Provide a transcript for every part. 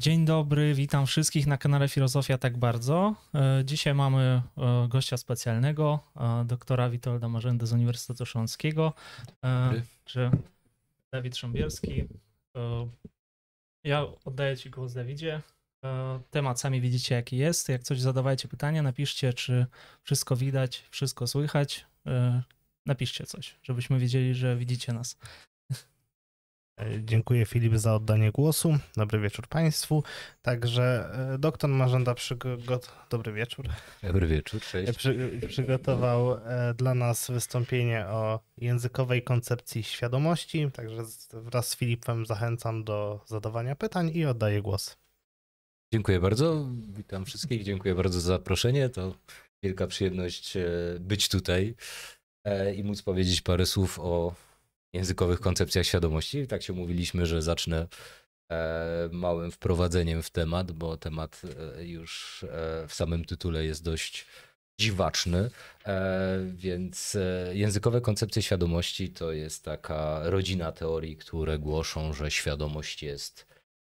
Dzień dobry, witam wszystkich na kanale Filozofia Tak Bardzo. E, Dzisiaj mamy e, gościa specjalnego, e, doktora Witolda Marzędy z Uniwersytetu Śląskiego, czy Dawid Szambierski. Ja oddaję Ci głos, Dawidzie. Temat sami widzicie, jaki jest. Jak coś zadawajcie pytania, napiszcie, czy wszystko widać, wszystko słychać. Napiszcie coś, żebyśmy wiedzieli, że widzicie nas. E, Dziękuję Filip za oddanie głosu. Dobry wieczór Państwu. Także e, doktor Marzęda przygot... Dobry wieczór. Dobry wieczór, E, cześć. Przy, przygotował e, dla nas wystąpienie o językowej koncepcji świadomości. Także wraz z Filipem zachęcam do zadawania pytań i oddaję głos. Dziękuję bardzo, witam wszystkich, dziękuję bardzo za zaproszenie. To wielka przyjemność e, być tutaj e, i móc powiedzieć parę słów o językowych koncepcjach świadomości. Tak się mówiliśmy, że zacznę e, małym wprowadzeniem w temat, bo temat e, już e, w samym tytule jest dość dziwaczny, więc językowe koncepcje świadomości to jest taka rodzina teorii, które głoszą, że świadomość jest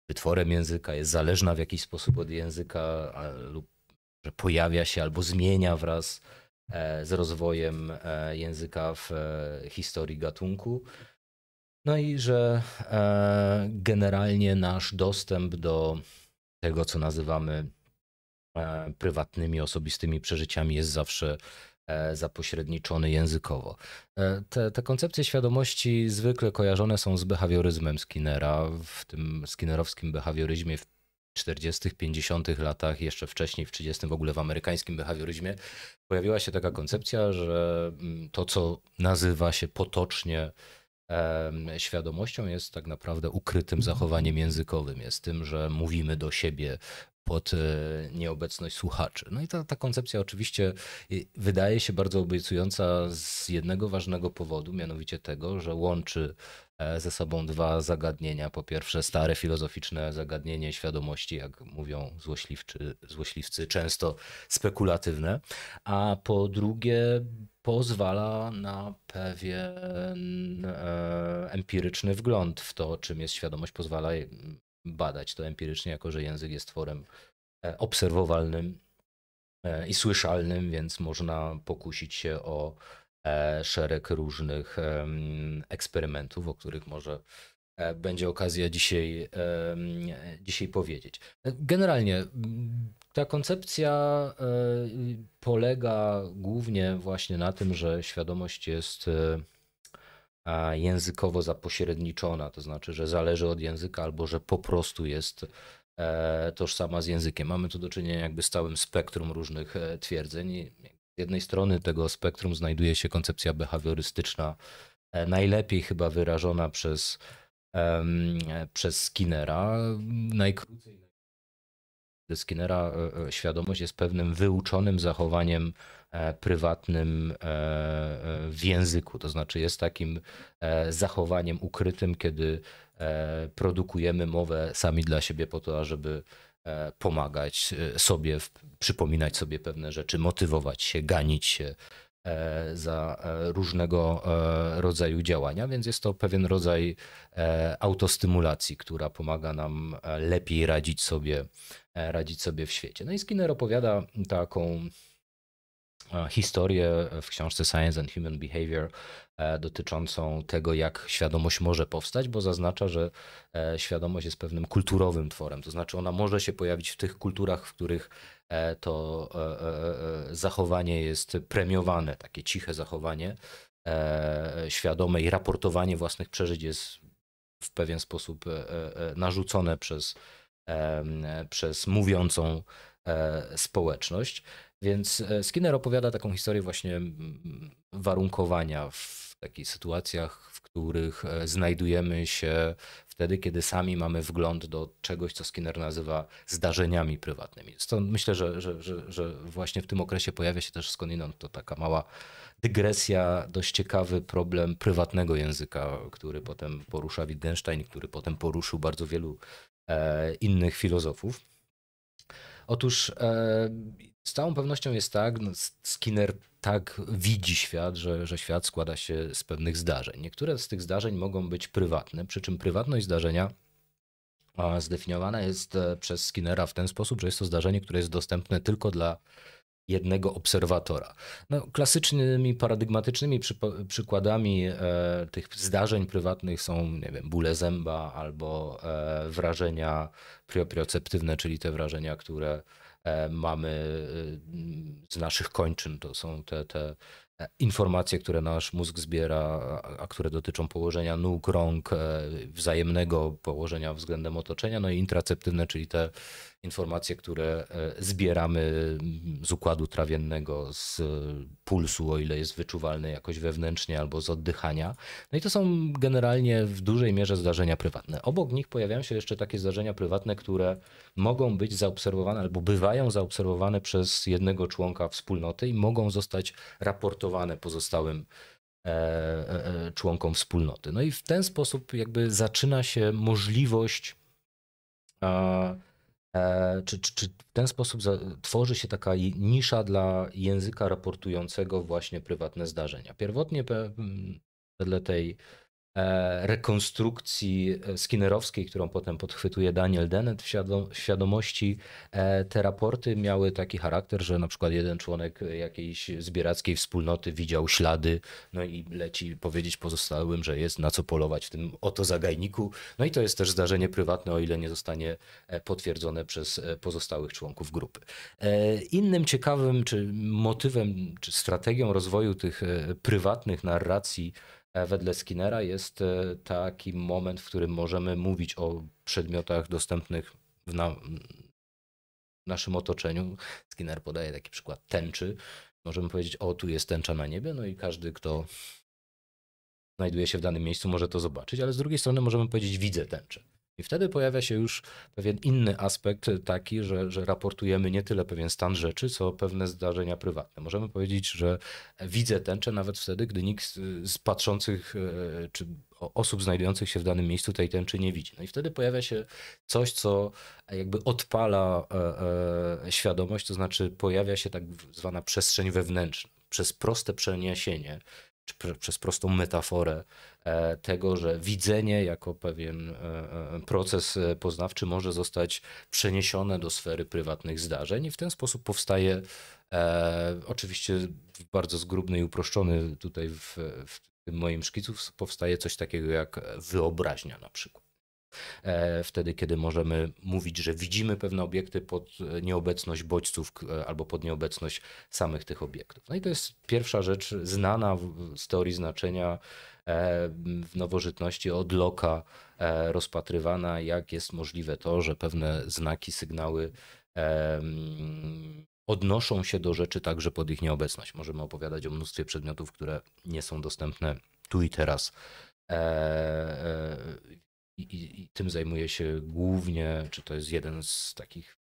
wytworem języka, jest zależna w jakiś sposób od języka lub że pojawia się albo zmienia wraz e, z rozwojem e, języka w e, historii gatunku. No i że e, generalnie nasz dostęp do tego, co nazywamy e, prywatnymi, osobistymi przeżyciami, jest zawsze e, zapośredniczony językowo. E, Te, te koncepcje świadomości zwykle kojarzone są z behawioryzmem Skinnera, w tym skinnerowskim behawioryzmie w 40., 50. latach, jeszcze wcześniej, w 30. w ogóle w amerykańskim behawioryzmie, pojawiła się taka koncepcja, że mm, to, co nazywa się potocznie świadomością, jest tak naprawdę ukrytym zachowaniem językowym. Jest tym, że mówimy do siebie pod e, nieobecność słuchaczy. No i ta, ta koncepcja oczywiście i wydaje się bardzo obiecująca z jednego ważnego powodu, mianowicie tego, że łączy ze sobą dwa zagadnienia. Po pierwsze, stare filozoficzne zagadnienie świadomości, jak mówią złośliwczy, złośliwcy, często spekulatywne, a po drugie, pozwala na pewien e, empiryczny wgląd w to, czym jest świadomość, pozwala badać to empirycznie, jako że język jest tworem e, obserwowalnym e, i słyszalnym, więc można pokusić się o e, szereg różnych eksperymentów, o których może e, będzie okazja dzisiaj, dzisiaj powiedzieć. E, Generalnie ta koncepcja e, polega głównie właśnie na tym, że świadomość jest e, językowo zapośredniczona, to znaczy, że zależy od języka albo że po prostu jest e, tożsama z językiem. Mamy tu do czynienia jakby z całym spektrum różnych e, twierdzeń. Z jednej strony tego spektrum znajduje się koncepcja behawiorystyczna, e, najlepiej chyba wyrażona przez, e, przez Skinnera. Najkrócej Skinnera e, e, świadomość jest pewnym wyuczonym zachowaniem prywatnym w języku. To znaczy jest takim zachowaniem ukrytym, kiedy produkujemy mowę sami dla siebie po to, ażeby e, pomagać e, sobie, przypominać sobie pewne rzeczy, motywować się, ganić się e, za e, różnego e, rodzaju działania, więc jest to pewien rodzaj e, autostymulacji, która pomaga nam e, lepiej radzić sobie, e, radzić sobie w świecie. No i Skinner opowiada taką e, historię w książce Science and Human Behavior e, dotyczącą tego, jak świadomość może powstać, bo zaznacza, że e, świadomość jest pewnym kulturowym tworem. To znaczy, ona może się pojawić w tych kulturach, w których e, to e, e, e, zachowanie jest premiowane, takie ciche zachowanie e, świadome i raportowanie własnych przeżyć jest w pewien sposób e, e, e, narzucone przez, e, przez mówiącą e, społeczność. Więc e, Skinner opowiada taką historię właśnie mm, warunkowania w takich sytuacjach, w których e, znajdujemy się wtedy, kiedy sami mamy wgląd do czegoś, co Skinner nazywa zdarzeniami prywatnymi. Stąd myślę, że, że, że, że właśnie w tym okresie pojawia się też skądinąd to taka mała dygresja, dość ciekawy problem prywatnego języka, który potem porusza Wittgenstein, który potem poruszył bardzo wielu e, innych filozofów. Otóż e, z całą pewnością jest tak, no, Skinner tak widzi świat, że, że świat składa się z pewnych zdarzeń. Niektóre z tych zdarzeń mogą być prywatne, przy czym prywatność zdarzenia zdefiniowana jest przez Skinnera w ten sposób, że jest to zdarzenie, które jest dostępne tylko dla jednego obserwatora. No, klasycznymi, paradygmatycznymi przy, przykładami e, tych zdarzeń prywatnych są, nie wiem, bóle zęba albo e, wrażenia proprioceptywne, czyli te wrażenia, które e, mamy e, z naszych kończyn. To są te, te informacje, które nasz mózg zbiera, a które dotyczą położenia nóg, rąk, e, wzajemnego położenia względem otoczenia, no i intraceptywne, czyli te informacje, które e, zbieramy z układu trawiennego, z pulsu, o ile jest wyczuwalny jakoś wewnętrznie, albo z oddychania. No i to są generalnie w dużej mierze zdarzenia prywatne. Obok nich pojawiają się jeszcze takie zdarzenia prywatne, które mogą być zaobserwowane albo bywają zaobserwowane przez jednego członka wspólnoty i mogą zostać raportowane pozostałym e, e, członkom wspólnoty. No i w ten sposób jakby zaczyna się możliwość czy, czy, czy, w ten sposób tworzy się taka nisza dla języka raportującego właśnie prywatne zdarzenia? Pierwotnie wedle tej E, rekonstrukcji e, skinnerowskiej, którą potem podchwytuje Daniel Dennett w świadomości, e, te raporty miały taki charakter, że na przykład jeden członek jakiejś zbierackiej wspólnoty widział ślady, no i leci powiedzieć pozostałym, że jest na co polować w tym oto zagajniku. No i to jest też zdarzenie prywatne, o ile nie zostanie potwierdzone przez pozostałych członków grupy. Innym ciekawym, czy motywem, czy strategią rozwoju tych prywatnych narracji, E, wedle Skinnera jest e, taki moment, w którym możemy mówić o przedmiotach dostępnych w, na, w naszym otoczeniu. Skinner podaje taki przykład tęczy. Możemy powiedzieć, o tu jest tęcza na niebie, no i każdy, kto znajduje się w danym miejscu, może to zobaczyć, ale z drugiej strony możemy powiedzieć, widzę tęczę. I wtedy pojawia się już pewien inny aspekt, taki, że, że raportujemy nie tyle pewien stan rzeczy, co pewne zdarzenia prywatne. Możemy powiedzieć, że widzę tęczę nawet wtedy, gdy nikt z patrzących e, czy osób znajdujących się w danym miejscu tej tęczy nie widzi. No i wtedy pojawia się coś, co jakby odpala e, e, świadomość, to znaczy pojawia się tak zwana przestrzeń wewnętrzna. Przez proste przeniesienie czy przez prostą metaforę e, tego, że widzenie jako pewien e, e, proces poznawczy może zostać przeniesione do sfery prywatnych zdarzeń i w ten sposób powstaje oczywiście bardzo zgrubny i uproszczony tutaj w, w tym moim szkicu powstaje coś takiego jak wyobraźnia na przykład. E, wtedy, kiedy możemy mówić, że widzimy pewne obiekty pod nieobecność bodźców albo pod nieobecność samych tych obiektów. No i to jest pierwsza rzecz znana z teorii znaczenia e, w nowożytności od Loka e, rozpatrywana, jak jest możliwe to, że pewne znaki, sygnały odnoszą się do rzeczy także pod ich nieobecność. Możemy opowiadać o mnóstwie przedmiotów, które nie są dostępne tu i teraz i, i, tym zajmuje się głównie, czy to jest jeden z takich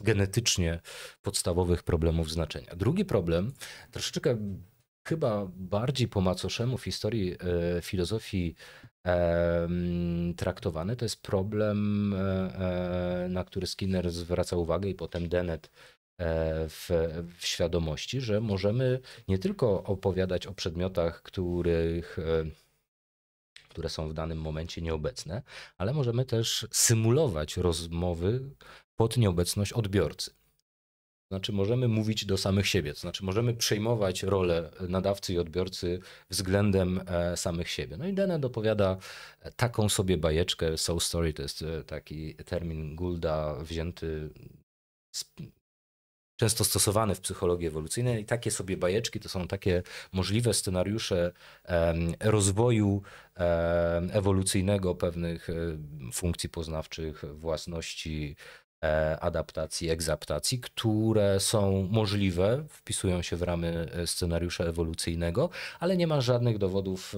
genetycznie podstawowych problemów znaczenia. Drugi problem, troszeczkę chyba bardziej po macoszemu w historii e, filozofii e, traktowany, to jest problem, e, e, na który Skinner zwraca uwagę i potem Dennett e, w, w, świadomości, że możemy nie tylko opowiadać o przedmiotach, których e, które są w danym momencie nieobecne, ale możemy też symulować rozmowy pod nieobecność odbiorcy. Znaczy, możemy mówić do samych siebie, to znaczy, możemy przejmować rolę nadawcy i odbiorcy względem e, samych siebie. No i Dennett opowiada taką sobie bajeczkę. Soul Story to jest e, taki termin Goulda wzięty z często stosowane w psychologii ewolucyjnej. I takie sobie bajeczki to są takie możliwe scenariusze rozwoju ewolucyjnego pewnych funkcji poznawczych, własności, adaptacji, egzaptacji, które są możliwe, wpisują się w ramy e, scenariusza ewolucyjnego, ale nie ma żadnych dowodów,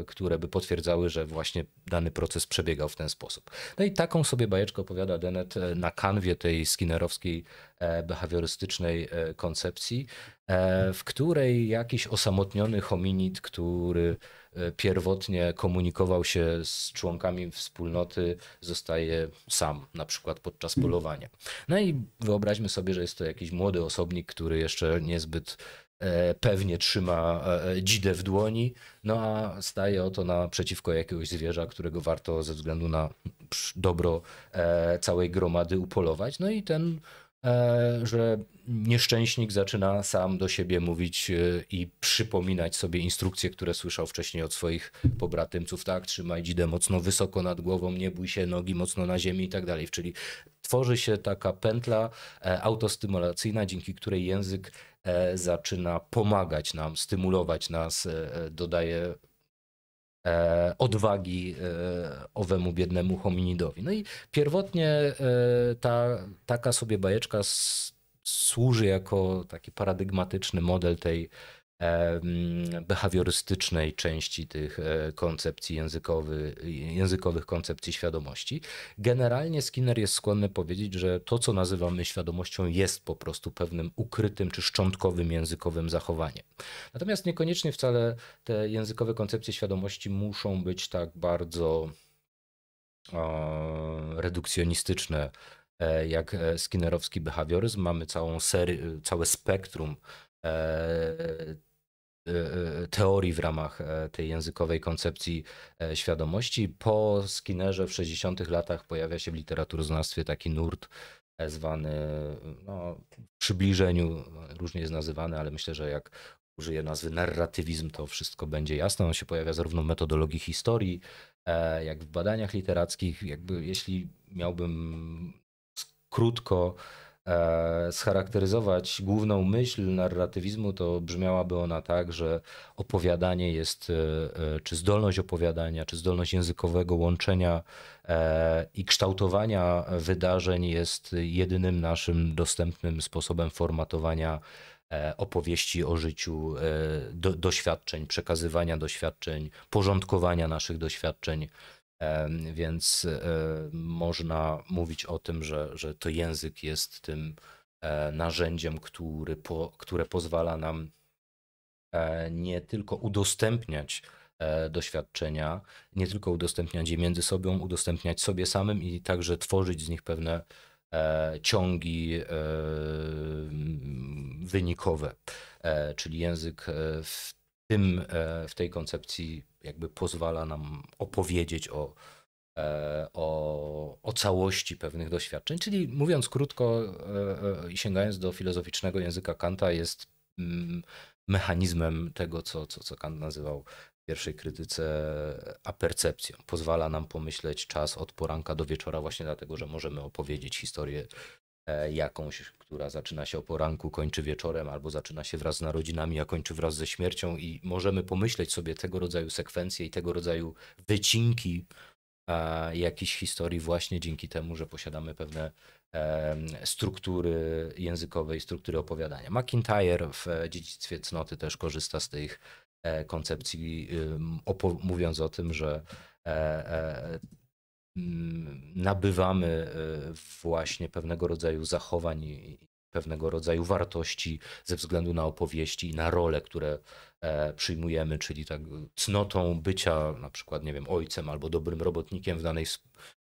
e, które by potwierdzały, że właśnie dany proces przebiegał w ten sposób. No i taką sobie bajeczkę opowiada Dennett na kanwie tej skinnerowskiej behawiorystycznej koncepcji, w której jakiś osamotniony hominid, który E, pierwotnie komunikował się z członkami wspólnoty, zostaje sam, na przykład podczas polowania. No i wyobraźmy sobie, że jest to jakiś młody osobnik, który jeszcze niezbyt pewnie trzyma dzidę w dłoni, no a staje oto naprzeciwko jakiegoś zwierza, którego warto ze względu na dobro całej gromady upolować. No i ten E, że nieszczęśnik zaczyna sam do siebie mówić e, i przypominać sobie instrukcje, które słyszał wcześniej od swoich pobratymców, tak, trzymaj dzidę mocno wysoko nad głową, nie bój się, nogi mocno na ziemi i tak dalej, czyli tworzy się taka pętla e, autostymulacyjna, dzięki której język zaczyna pomagać nam, stymulować nas, dodaje e, odwagi e, owemu biednemu hominidowi. No i pierwotnie e, ta, taka sobie bajeczka służy jako taki paradygmatyczny model tej behawiorystycznej części tych e, koncepcji językowy, językowych koncepcji świadomości. Generalnie Skinner jest skłonny powiedzieć, że to, co nazywamy świadomością, jest po prostu pewnym ukrytym czy szczątkowym językowym zachowaniem. Natomiast niekoniecznie wcale te językowe koncepcje świadomości muszą być tak bardzo redukcjonistyczne e, jak e, skinnerowski behawioryzm. Mamy całą serię, całe spektrum teorii w ramach e, tej językowej koncepcji e, świadomości. Po Skinnerze w 60 latach pojawia się w literaturoznawstwie taki nurt e, zwany no, w przybliżeniu, różnie jest nazywany, ale myślę, że jak użyję nazwy narratywizm, to wszystko będzie jasne. On się pojawia zarówno w metodologii historii, jak w badaniach literackich. Jakby jeśli miałbym krótko E, scharakteryzować główną myśl narratywizmu, to brzmiałaby ona tak, że opowiadanie jest, e, e, czy zdolność opowiadania, czy zdolność językowego łączenia i kształtowania wydarzeń jest jedynym naszym dostępnym sposobem formatowania opowieści o życiu, do, doświadczeń, przekazywania doświadczeń, porządkowania naszych doświadczeń więc e, można mówić o tym, że, że to język jest tym e, narzędziem, który po, które pozwala nam e, nie tylko udostępniać doświadczenia, nie tylko udostępniać je między sobą, udostępniać sobie samym i także tworzyć z nich pewne ciągi wynikowe. Czyli język w tym, w tej koncepcji jakby pozwala nam opowiedzieć o, e, o, o całości pewnych doświadczeń. Czyli mówiąc krótko e, e, i sięgając do filozoficznego języka Kanta, jest mm, mechanizmem tego, co, co, co Kant nazywał w pierwszej krytyce apercepcją. Pozwala nam pomyśleć czas od poranka do wieczora, właśnie dlatego, że możemy opowiedzieć historię E, jakąś, która zaczyna się o poranku, kończy wieczorem, albo zaczyna się wraz z narodzinami, a kończy wraz ze śmiercią, i możemy pomyśleć sobie tego rodzaju sekwencje i tego rodzaju wycinki e, jakiejś historii, właśnie dzięki temu, że posiadamy pewne e, struktury językowe i struktury opowiadania. McIntyre w dziedzictwie cnoty też korzysta z tych koncepcji, mówiąc o tym, że nabywamy e, właśnie pewnego rodzaju zachowań i pewnego rodzaju wartości ze względu na opowieści i na role, które e, przyjmujemy, czyli tak cnotą bycia na przykład, nie wiem, ojcem albo dobrym robotnikiem w danej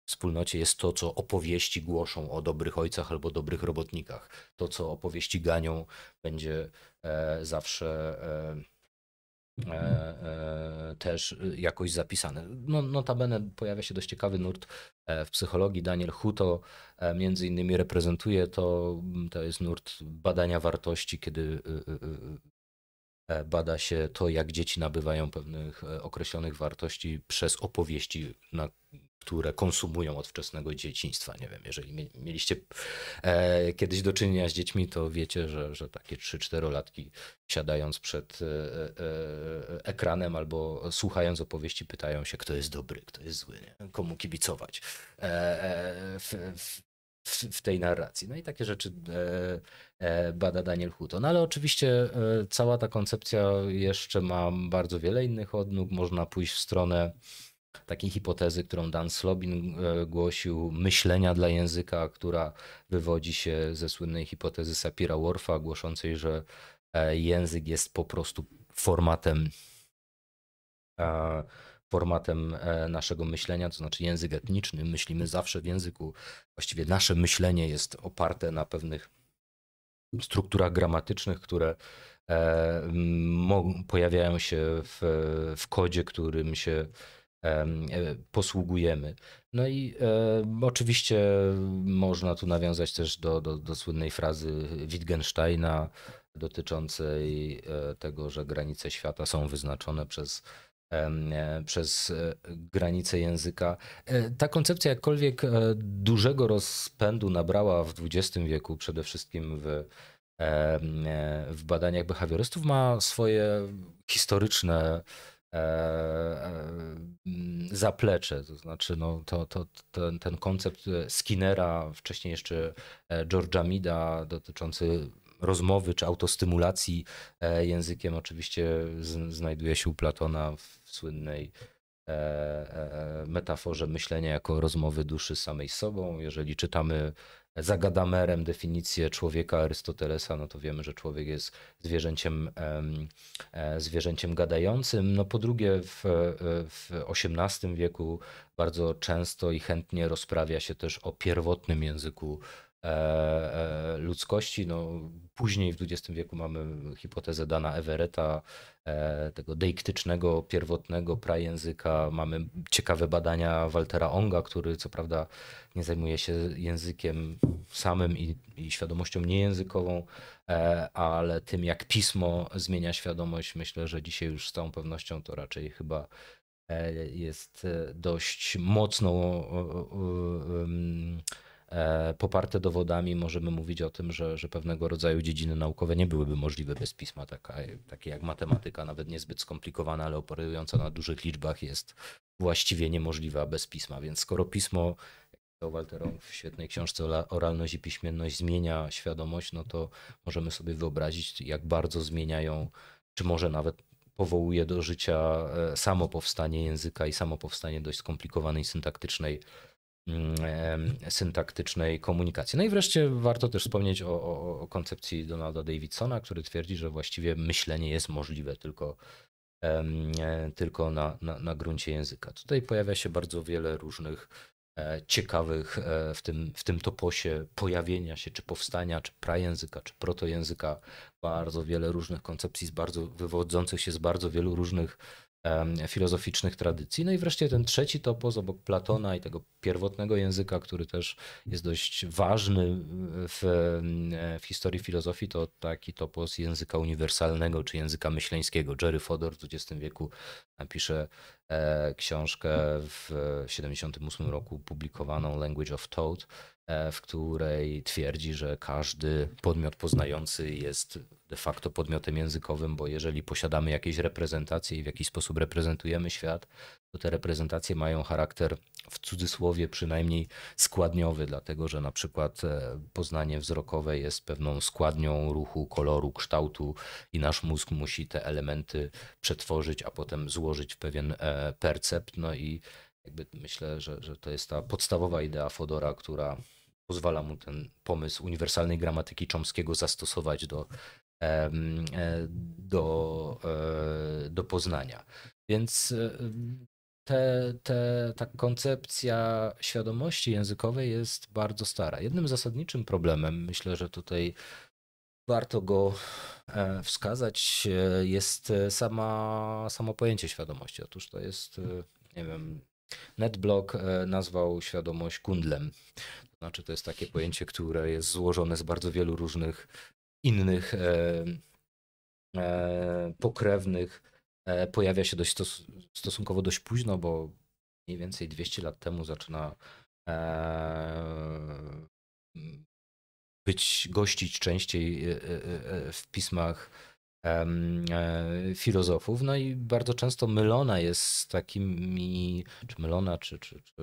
wspólnocie jest to, co opowieści głoszą o dobrych ojcach albo dobrych robotnikach. To, co opowieści ganią, będzie e, zawsze E, e, też jakoś zapisane. No, notabene pojawia się dość ciekawy nurt e, w psychologii. Daniel Huto między innymi reprezentuje to, to jest nurt badania wartości, kiedy bada się to, jak dzieci nabywają pewnych określonych wartości przez opowieści, na które konsumują od wczesnego dzieciństwa. Nie wiem, jeżeli mieliście e, kiedyś do czynienia z dziećmi, to wiecie, że, że takie 3-4 latki siadając przed e, e, ekranem albo słuchając opowieści pytają się, kto jest dobry, kto jest zły, nie? komu kibicować e, e, w, w, w, tej narracji. No i takie rzeczy e, bada Daniel Huto. No ale oczywiście cała ta koncepcja jeszcze ma bardzo wiele innych odnóg. Można pójść w stronę takiej hipotezy, którą Dan Slobin e, głosił, myślenia dla języka, która wywodzi się ze słynnej hipotezy Sapira Worfa, głoszącej, że e, język jest po prostu formatem e, formatem naszego myślenia, to znaczy język etniczny. Myślimy zawsze w języku. Właściwie nasze myślenie jest oparte na pewnych strukturach gramatycznych, które pojawiają się w, w kodzie, którym się posługujemy. No i e, oczywiście można tu nawiązać też do, do, do słynnej frazy Wittgensteina dotyczącej e, tego, że granice świata są wyznaczone przez E, przez e, granice języka. E, ta koncepcja jakkolwiek dużego rozpędu nabrała w XX wieku, przede wszystkim w, w badaniach behawiorystów, ma swoje historyczne zaplecze. To znaczy, no, to, to, ten, ten koncept Skinnera, wcześniej jeszcze George'a Mida dotyczący rozmowy czy autostymulacji e, językiem oczywiście znajduje się u Platona w słynnej e, e, metaforze myślenia jako rozmowy duszy samej sobą. Jeżeli czytamy za Gadamerem definicję człowieka Arystotelesa, no to wiemy, że człowiek jest zwierzęciem, zwierzęciem gadającym. No po drugie w, w XVIII wieku bardzo często i chętnie rozprawia się też o pierwotnym języku E, e, ludzkości. No, później w XX wieku mamy hipotezę Dana Everetta, e, tego deiktycznego, pierwotnego prajęzyka. Mamy ciekawe badania Waltera Onga, który co prawda nie zajmuje się językiem samym i, i świadomością niejęzykową, ale tym jak pismo zmienia świadomość, myślę, że dzisiaj już z całą pewnością to raczej chyba jest dość mocno E, poparte dowodami możemy mówić o tym, że, że pewnego rodzaju dziedziny naukowe nie byłyby możliwe bez pisma, taka, takie jak matematyka, nawet niezbyt skomplikowana, ale operująca na dużych liczbach jest właściwie niemożliwa bez pisma. Więc skoro pismo, jak to Walteron w świetnej książce Oralność i piśmienność zmienia świadomość, no to możemy sobie wyobrazić, jak bardzo zmieniają, czy może nawet powołuje do życia e, samo powstanie języka i samo powstanie dość skomplikowanej syntaktycznej syntaktycznej komunikacji. No i wreszcie warto też wspomnieć o, o, o, koncepcji Donalda Davidsona, który twierdzi, że właściwie myślenie jest możliwe tylko, e, tylko na, na, na gruncie języka. Tutaj pojawia się bardzo wiele różnych e, ciekawych e, w tym, w tym toposie pojawienia się, czy powstania, czy prajęzyka, czy protojęzyka, bardzo wiele różnych koncepcji z bardzo, wywodzących się z bardzo wielu różnych filozoficznych tradycji. No i wreszcie ten trzeci topos obok Platona i tego pierwotnego języka, który też jest dość ważny w, w historii filozofii, to taki topos języka uniwersalnego czy języka myśleńskiego. Jerry Fodor w XX wieku napisze e, książkę w 1978 roku publikowaną Language of Thought, w której twierdzi, że każdy podmiot poznający jest de facto podmiotem językowym, bo jeżeli posiadamy jakieś reprezentacje i w jakiś sposób reprezentujemy świat, to te reprezentacje mają charakter w cudzysłowie przynajmniej składniowy, dlatego że na przykład e, poznanie wzrokowe jest pewną składnią ruchu, koloru, kształtu i nasz mózg musi te elementy przetworzyć, a potem złożyć w pewien e, percept. No i jakby myślę, że, że to jest ta podstawowa idea Fodora, która pozwala mu ten pomysł uniwersalnej gramatyki Chomskiego zastosować do, e, do, e, do poznania. Więc e, te, te, ta koncepcja świadomości językowej jest bardzo stara. Jednym zasadniczym problemem, myślę, że tutaj warto go wskazać, jest sama, samo pojęcie świadomości. Otóż to jest, nie wiem, NetBlock nazwał świadomość kundlem. Znaczy, to jest takie pojęcie, które jest złożone z bardzo wielu różnych innych e, e, pokrewnych. E, pojawia się dość stos stosunkowo dość późno, bo mniej więcej 200 lat temu zaczyna e, być gościć częściej e, e, w pismach filozofów. No i bardzo często mylona jest z takimi, czy mylona, czy, czy, czy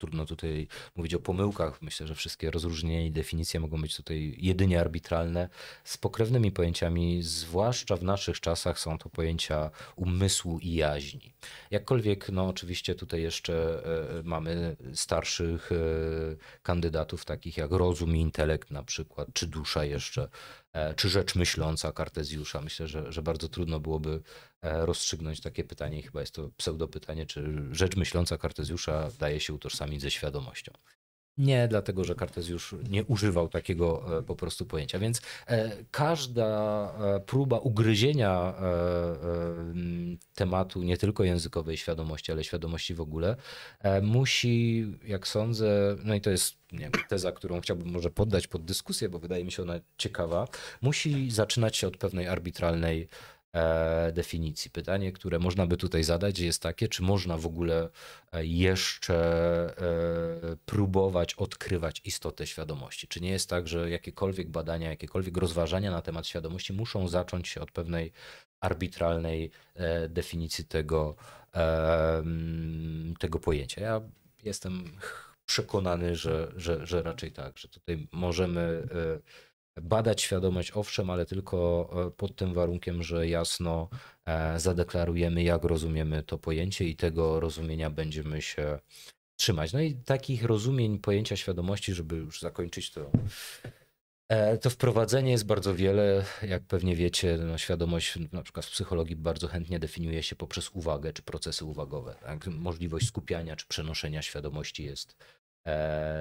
trudno tutaj mówić o pomyłkach. Myślę, że wszystkie rozróżnienia i definicje mogą być tutaj jedynie arbitralne. Z pokrewnymi pojęciami, zwłaszcza w naszych czasach, są to pojęcia umysłu i jaźni. Jakkolwiek, no oczywiście tutaj jeszcze e, mamy starszych e, kandydatów, takich jak rozum i intelekt na przykład, czy dusza jeszcze, e, czy rzecz myśląca Kartezjusza. Myślę, że, że bardzo trudno byłoby E, rozstrzygnąć takie pytanie, chyba jest to pseudopytanie, czy rzecz myśląca Kartezjusza daje się utożsamić ze świadomością. Nie, dlatego że Kartezjusz nie używał takiego e, po prostu pojęcia. Więc e, każda e, próba ugryzienia tematu nie tylko językowej świadomości, ale świadomości w ogóle, musi, jak sądzę, no i to jest nie wiem, teza, którą chciałbym może poddać pod dyskusję, bo wydaje mi się ona ciekawa, musi zaczynać się od pewnej arbitralnej definicji. Pytanie, które można by tutaj zadać, jest takie, czy można w ogóle e, jeszcze e, próbować odkrywać istotę świadomości? Czy nie jest tak, że jakiekolwiek badania, jakiekolwiek rozważania na temat świadomości muszą zacząć się od pewnej arbitralnej definicji tego, tego pojęcia? Ja jestem przekonany, że, że, że raczej tak, że tutaj możemy badać świadomość, owszem, ale tylko e, pod tym warunkiem, że jasno e, zadeklarujemy, jak rozumiemy to pojęcie i tego rozumienia będziemy się trzymać. No i takich rozumień pojęcia świadomości, żeby już zakończyć to. E, to wprowadzenie jest bardzo wiele. Jak pewnie wiecie, no świadomość na przykład w psychologii bardzo chętnie definiuje się poprzez uwagę czy procesy uwagowe. Tak? Możliwość skupiania czy przenoszenia świadomości jest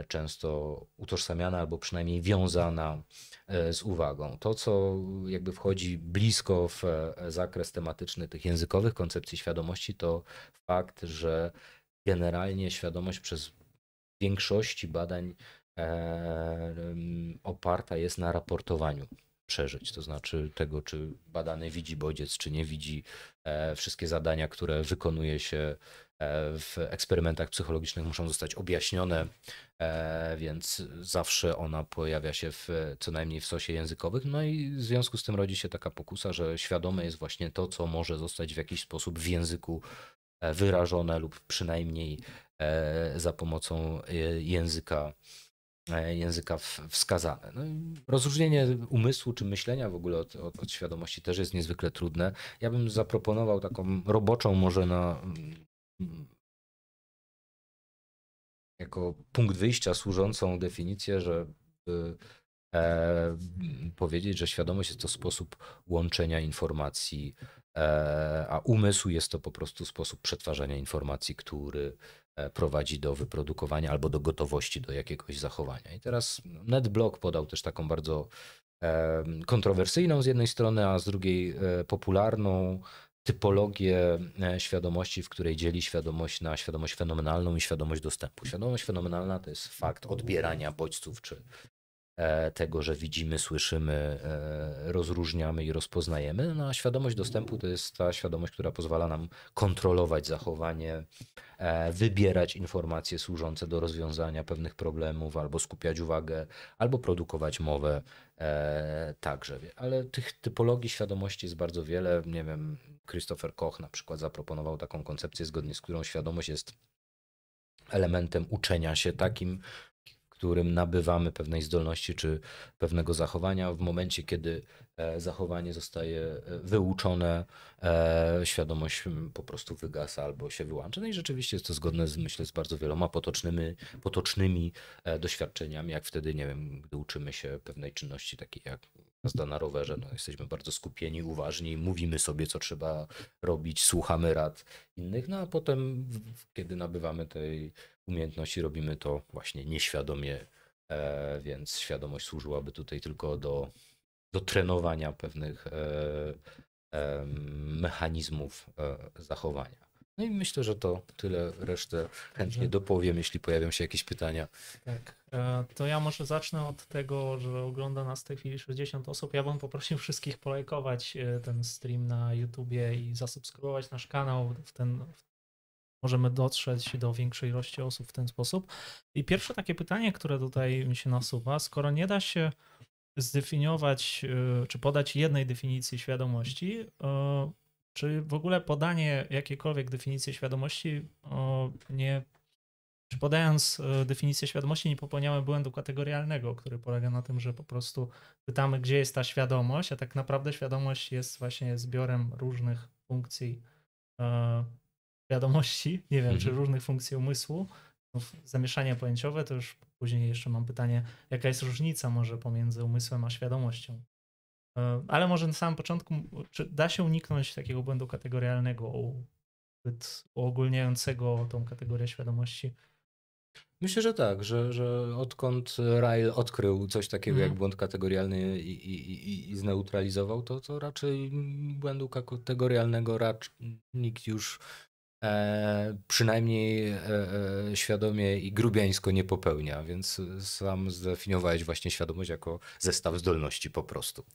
często utożsamiana albo przynajmniej wiązana z uwagą. To, co jakby wchodzi blisko w e, zakres tematyczny tych językowych koncepcji świadomości, to fakt, że generalnie świadomość przez większości badań oparta jest na raportowaniu przeżyć, to znaczy tego, czy badany widzi bodziec, czy nie widzi wszystkie zadania, które wykonuje się E, w eksperymentach psychologicznych muszą zostać objaśnione, e, więc zawsze ona pojawia się w, co najmniej w sosie językowych. No i w związku z tym rodzi się taka pokusa, że świadome jest właśnie to, co może zostać w jakiś sposób w języku e, wyrażone lub przynajmniej za pomocą języka języka wskazane. No rozróżnienie umysłu czy myślenia w ogóle od, od, od, świadomości też jest niezwykle trudne. Ja bym zaproponował taką roboczą może na jako punkt wyjścia służącą definicję, żeby e, powiedzieć, że świadomość jest to sposób łączenia informacji, e, a umysł jest to po prostu sposób przetwarzania informacji, który e, prowadzi do wyprodukowania albo do gotowości do jakiegoś zachowania. I teraz NetBlock podał też taką bardzo e, kontrowersyjną z jednej strony, a z drugiej e, popularną typologię e, świadomości, w której dzieli świadomość na świadomość fenomenalną i świadomość dostępu. Świadomość fenomenalna to jest fakt odbierania bodźców czy tego, że widzimy, słyszymy, e, rozróżniamy i rozpoznajemy. No a świadomość dostępu to jest ta świadomość, która pozwala nam kontrolować zachowanie, wybierać informacje służące do rozwiązania pewnych problemów, albo skupiać uwagę, albo produkować mowę także. Ale tych typologii świadomości jest bardzo wiele. Nie wiem, Christopher Koch na przykład zaproponował taką koncepcję, zgodnie z którą świadomość jest elementem uczenia się takim, którym nabywamy pewnej zdolności czy pewnego zachowania. W momencie, kiedy e, zachowanie zostaje e, wyuczone, e, świadomość po prostu wygasa albo się wyłącza. No i rzeczywiście jest to zgodne z, myślę, z bardzo wieloma potocznymi, potocznymi doświadczeniami, jak wtedy, nie wiem, gdy uczymy się pewnej czynności takiej jak jazda na rowerze, no, jesteśmy bardzo skupieni, uważni, mówimy sobie, co trzeba robić, słuchamy rad innych, no a potem, kiedy nabywamy tej umiejętności, robimy to właśnie nieświadomie, e, więc świadomość służyłaby tutaj tylko do, do trenowania pewnych e, e, mechanizmów zachowania. No i myślę, że to tyle. Resztę chętnie dopowiem, jeśli pojawią się jakieś pytania. Tak. To ja może zacznę od tego, że ogląda nas w tej chwili 60 osób. Ja bym poprosił wszystkich polajkować ten stream na YouTubie i zasubskrybować nasz kanał. W ten, możemy dotrzeć do większej ilości osób w ten sposób. I pierwsze takie pytanie, które tutaj mi się nasuwa, skoro nie da się zdefiniować, e, czy podać jednej definicji świadomości, czy w ogóle podanie jakiejkolwiek definicji świadomości o, nie. Czy podając definicję świadomości, nie popełniamy błędu kategorialnego, który polega na tym, że po prostu pytamy, gdzie jest ta świadomość, a tak naprawdę świadomość jest właśnie zbiorem różnych funkcji świadomości, nie wiem, mhm. czy różnych funkcji umysłu. No, zamieszanie pojęciowe, to już później jeszcze mam pytanie, jaka jest różnica może pomiędzy umysłem a świadomością? E, ale może na samym początku, czy da się uniknąć takiego błędu kategorialnego, zbyt uogólniającego tą kategorię świadomości? Myślę, że tak, że, że odkąd Ryle odkrył coś takiego Mhm. jak błąd kategorialny i, i, i, i zneutralizował, to, to raczej błędu kategorialnego racz, nikt już e, przynajmniej e, e, świadomie i grubiańsko nie popełnia, więc sam zdefiniowałeś właśnie świadomość jako zestaw zdolności po prostu,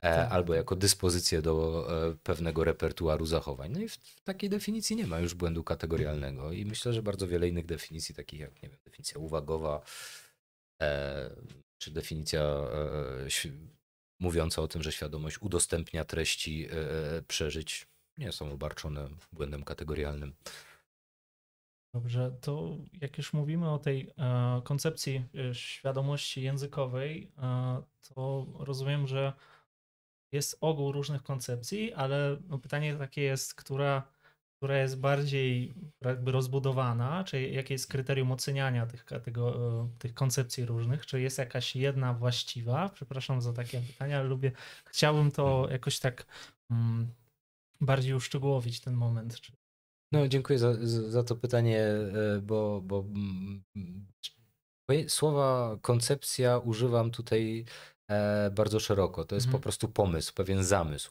e, Tak. albo jako dyspozycję do e, pewnego repertuaru zachowań. No i w, w takiej definicji nie ma już błędu kategorialnego i myślę, że bardzo wiele innych definicji, takich jak nie wiem, definicja uwagowa, e, czy definicja e, mówiąca o tym, że świadomość udostępnia treści e, przeżyć, nie są obarczone błędem kategorialnym. Dobrze, to jak już mówimy o tej e, koncepcji e, świadomości językowej, e, to rozumiem, że jest ogół różnych koncepcji, ale no pytanie takie jest, która, która jest bardziej jakby rozbudowana, czy jakie jest kryterium oceniania tych, katego, e, tych koncepcji różnych, czy jest jakaś jedna właściwa? Przepraszam za takie pytania, ale lubię, chciałbym to jakoś tak mm, bardziej uszczegółowić ten moment. No, dziękuję za, za to pytanie, e, bo, bo mm, mm, słowa koncepcja używam tutaj bardzo szeroko. To jest Mhm. po prostu pomysł, pewien zamysł.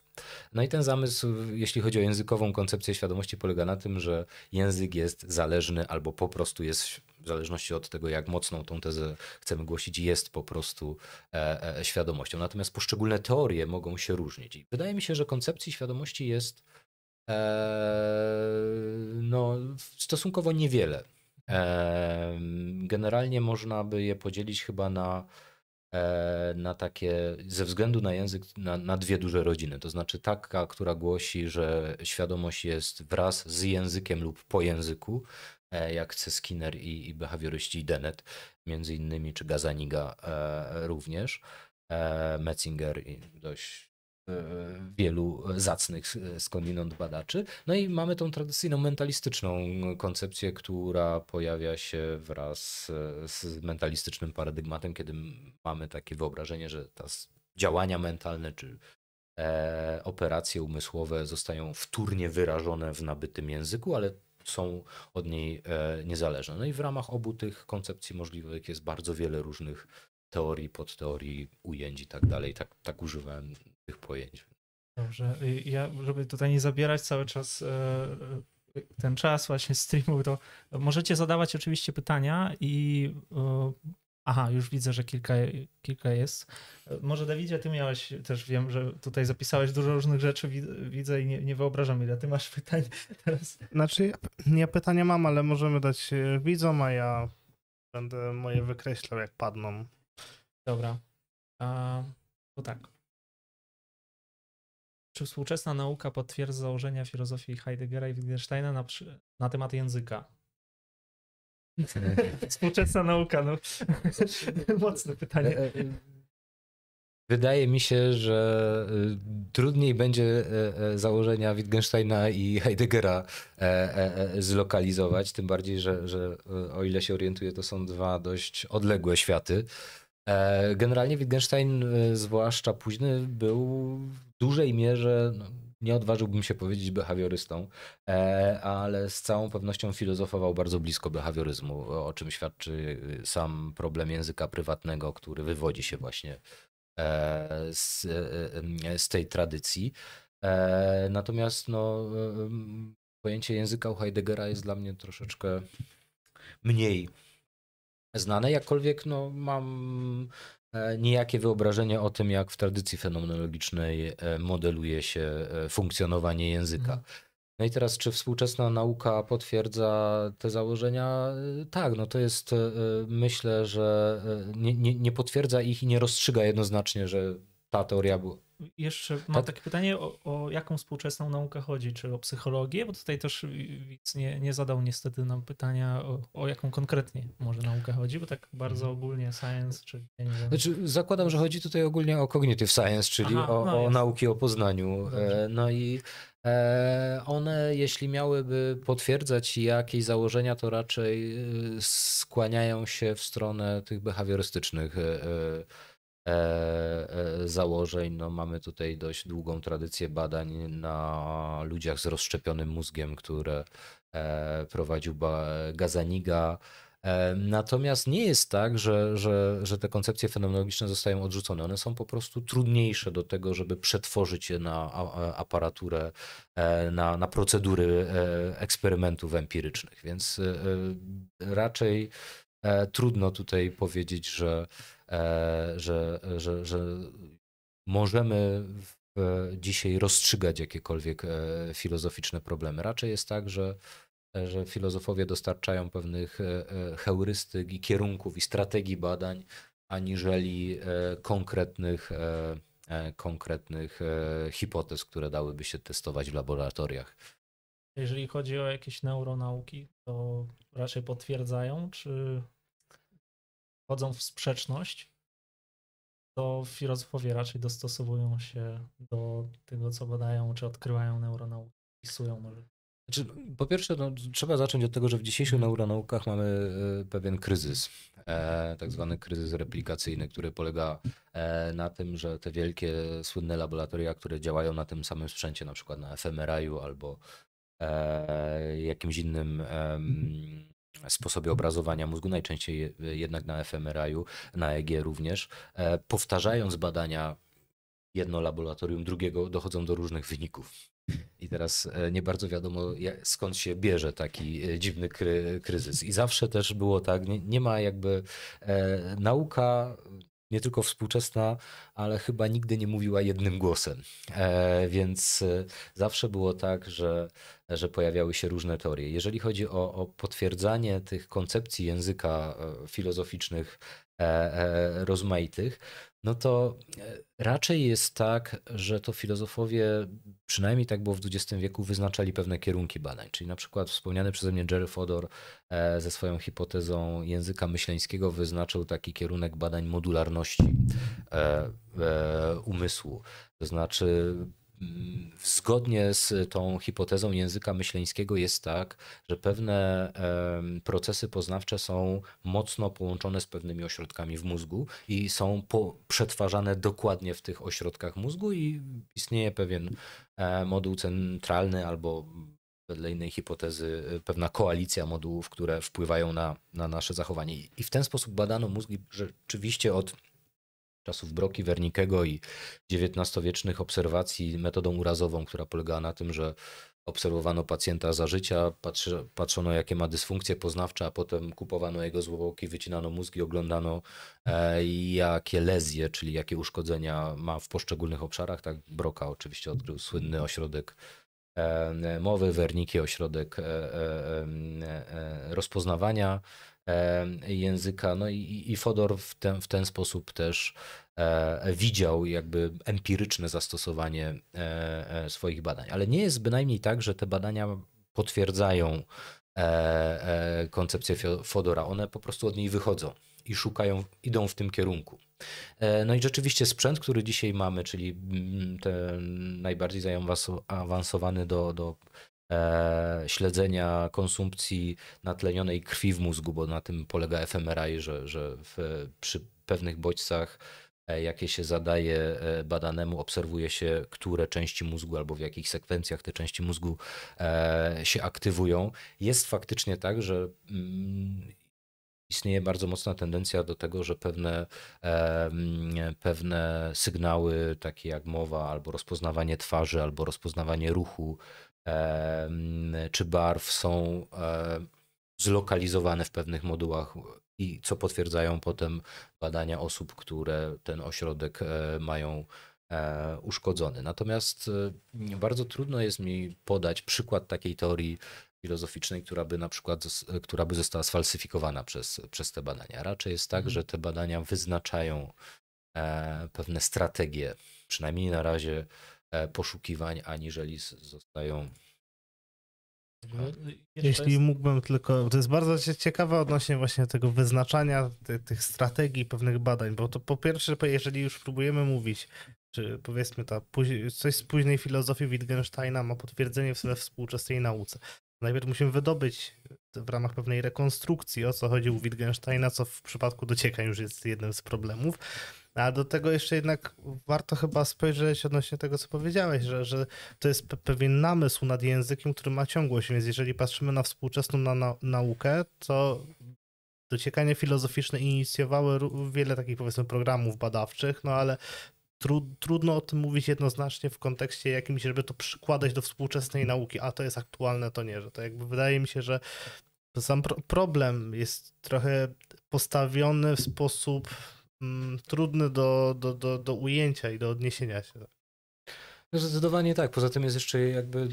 No i ten zamysł, jeśli chodzi o językową koncepcję świadomości, polega na tym, że język jest zależny albo po prostu jest, w zależności od tego, jak mocną tą tezę chcemy głosić, jest po prostu e, e, świadomością. Natomiast poszczególne teorie mogą się różnić. I wydaje mi się, że koncepcji świadomości jest Eee, no, stosunkowo niewiele. Eee, Generalnie można by je podzielić chyba na, e, na takie, ze względu na język, na, na dwie duże rodziny. To znaczy taka, która głosi, że świadomość jest wraz z językiem lub po języku, e, jak C. Skinner i, i behawioryści Dennett, między innymi, czy Gazaniga e, również, e, Metzinger i dość e, wielu zacnych e, skądinąd badaczy. No i mamy tą tradycyjną mentalistyczną koncepcję, która pojawia się wraz e, z mentalistycznym paradygmatem, kiedy mamy takie wyobrażenie, że s- działania mentalne czy e, operacje umysłowe zostają wtórnie wyrażone w nabytym języku, ale są od niej e, niezależne. No i w ramach obu tych koncepcji możliwych jest bardzo wiele różnych teorii, podteorii, ujęć i tak dalej. Tak, tak używałem tych pojęć. Dobrze, y, ja, żeby tutaj nie zabierać cały czas e, e, ten czas właśnie streamu, to możecie zadawać oczywiście pytania i e, aha, już widzę, że kilka, kilka jest. Może Dawidzie, ty miałeś, też wiem, że tutaj zapisałeś dużo różnych rzeczy, wid- widzę i nie, nie wyobrażam ile ty masz pytań teraz. Znaczy, ja, ja pytania mam, ale możemy dać widzom, a ja będę moje wykreślał, jak padną. Dobra, a, to tak. Czy współczesna nauka potwierdza założenia filozofii Heideggera i Wittgensteina na, na temat języka? Współczesna nauka, no. Mocne pytanie. E, e, Wydaje mi się, że y, trudniej będzie e, e, założenia Wittgensteina i Heideggera e, e, e, zlokalizować, tym bardziej, że, że e, o ile się orientuję, to są dwa dość odległe światy. E, Generalnie Wittgenstein, e, zwłaszcza późny, był dużej mierze, no, nie odważyłbym się powiedzieć behawiorystą, e, ale z całą pewnością filozofował bardzo blisko behawioryzmu, o czym świadczy y, sam problem języka prywatnego, który wywodzi się właśnie e, z, e, z tej tradycji. Natomiast no, pojęcie języka u Heideggera jest dla mnie troszeczkę mniej znane, jakkolwiek no, mam e, niejakie wyobrażenie o tym, jak w tradycji fenomenologicznej e, modeluje się e, funkcjonowanie języka. Mhm. No i teraz, czy współczesna nauka potwierdza te założenia? Tak, no to jest, myślę, że nie, nie, nie potwierdza ich i nie rozstrzyga jednoznacznie, że ta teoria była. Jeszcze mam Tak. takie pytanie, o, o jaką współczesną naukę chodzi? Czy o psychologię? Bo tutaj też Widz nie, nie zadał niestety nam pytania, o, o jaką konkretnie może naukę chodzi, bo tak bardzo ogólnie science, czy ja nie wiem. Znaczy, zakładam, że chodzi tutaj ogólnie o cognitive science, czyli Aha, o, no o nauki o poznaniu. Dobrze. E, No i e, one, jeśli miałyby potwierdzać jakieś założenia, to raczej e, skłaniają się w stronę tych behawiorystycznych e, założeń. No, mamy tutaj dość długą tradycję badań na ludziach z rozszczepionym mózgiem, które e, prowadził Gazaniga. E, natomiast nie jest tak, że, że, że te koncepcje fenomenologiczne zostają odrzucone. One są po prostu trudniejsze do tego, żeby przetworzyć je na aparaturę, e, na, na procedury e, eksperymentów empirycznych. Więc raczej trudno tutaj powiedzieć, że, że, że, że możemy dzisiaj rozstrzygać jakiekolwiek filozoficzne problemy. Raczej jest tak, że że filozofowie dostarczają pewnych e, e, heurystyk i kierunków i strategii badań, aniżeli e, konkretnych, konkretnych hipotez, które dałyby się testować w laboratoriach. Jeżeli chodzi o jakieś neuronauki, to raczej potwierdzają, czy wchodzą w sprzeczność, to filozofowie raczej dostosowują się do tego, co badają, czy odkrywają neuronauki, pisują może. Znaczy, po pierwsze, no, trzeba zacząć od tego, że w dzisiejszych mhm. neuronaukach mamy e, pewien kryzys, e, tak zwany kryzys replikacyjny, który polega e, na tym, że te wielkie, słynne laboratoria, które działają na tym samym sprzęcie, na przykład na fMRI albo e, jakimś innym mhm. Sposobie obrazowania mózgu, najczęściej jednak na fMRI, na EG również, e, powtarzając badania jedno laboratorium drugiego, dochodzą do różnych wyników. I teraz e, nie bardzo wiadomo, skąd się bierze taki e, dziwny kry, kryzys. I zawsze też było tak, nie, nie ma jakby e, nauka nie tylko współczesna, ale chyba nigdy nie mówiła jednym głosem. E, więc e, zawsze było tak, że, że pojawiały się różne teorie. Jeżeli chodzi o, o potwierdzanie tych koncepcji języka filozoficznych e, rozmaitych, no to raczej jest tak, że to filozofowie, przynajmniej tak było w XX wieku, wyznaczali pewne kierunki badań. Czyli na przykład wspomniany przeze mnie Jerry Fodor ze swoją hipotezą języka myśleńskiego wyznaczył taki kierunek badań modularności umysłu. To znaczy Zgodnie z tą hipotezą języka myśleńskiego jest tak, że pewne procesy poznawcze są mocno połączone z pewnymi ośrodkami w mózgu i są przetwarzane dokładnie w tych ośrodkach mózgu i istnieje pewien e, moduł centralny albo wedle innej hipotezy pewna koalicja modułów, które wpływają na, na nasze zachowanie. I w ten sposób badano mózgi rzeczywiście od czasów Broki, Wernikego i XIX-wiecznych obserwacji metodą urazową, która polegała na tym, że obserwowano pacjenta za życia, patrzy, patrzono jakie ma dysfunkcje poznawcze, a potem kupowano jego zwłoki, wycinano mózgi, oglądano e, jakie lezje, czyli jakie uszkodzenia ma w poszczególnych obszarach. Tak Broka oczywiście odkrył słynny ośrodek mowy, Werniki ośrodek e, e, e rozpoznawania języka. No i, Fodor w ten, w ten sposób też e, widział jakby empiryczne zastosowanie e, e, swoich badań. Ale nie jest bynajmniej tak, że te badania potwierdzają koncepcję Fodora. One po prostu od niej wychodzą i szukają, idą w tym kierunku. No i rzeczywiście sprzęt, który dzisiaj mamy, czyli mm, ten najbardziej zaawansowany do, do e, śledzenia konsumpcji natlenionej krwi w mózgu, bo na tym polega fMRI, że, że w, przy pewnych bodźcach e, jakie się zadaje e, badanemu, obserwuje się, które części mózgu albo w jakich sekwencjach te części mózgu e, się aktywują. Jest faktycznie tak, że mm, istnieje bardzo mocna tendencja do tego, że pewne, pewne sygnały, takie jak mowa, albo rozpoznawanie twarzy, albo rozpoznawanie ruchu, czy barw są zlokalizowane w pewnych modułach i co potwierdzają potem badania osób, które ten ośrodek e, mają e, uszkodzony. Natomiast e, bardzo trudno jest mi podać przykład takiej teorii filozoficznej, która by na przykład, która by została sfalsyfikowana przez, przez te badania. Raczej jest tak, mhm. że te badania wyznaczają pewne strategie, przynajmniej na razie E, poszukiwań, aniżeli zostają. Jeśli jest... mógłbym tylko, to jest bardzo ciekawe odnośnie właśnie tego wyznaczania ty, tych strategii, pewnych badań, bo to po pierwsze, jeżeli już próbujemy mówić, czy powiedzmy ta, coś z późnej filozofii Wittgensteina ma potwierdzenie we współczesnej nauce. Najpierw musimy wydobyć w ramach pewnej rekonstrukcji, o co chodzi u Wittgensteina, co w przypadku dociekań już jest jednym z problemów. A do tego jeszcze jednak warto chyba spojrzeć odnośnie tego, co powiedziałeś, że, że to jest pewien namysł nad językiem, który ma ciągłość, więc jeżeli patrzymy na współczesną na, na, naukę, to dociekania filozoficzne inicjowały wiele takich powiedzmy programów badawczych, no ale trudno o tym mówić jednoznacznie w kontekście jakimś, żeby to przykładać do współczesnej nauki, a to jest aktualne, to nie, że to jakby wydaje mi się, że sam pro problem jest trochę postawiony w sposób mm, trudny do, do, do, do ujęcia i do odniesienia się. Zdecydowanie tak. Poza tym jest jeszcze jakby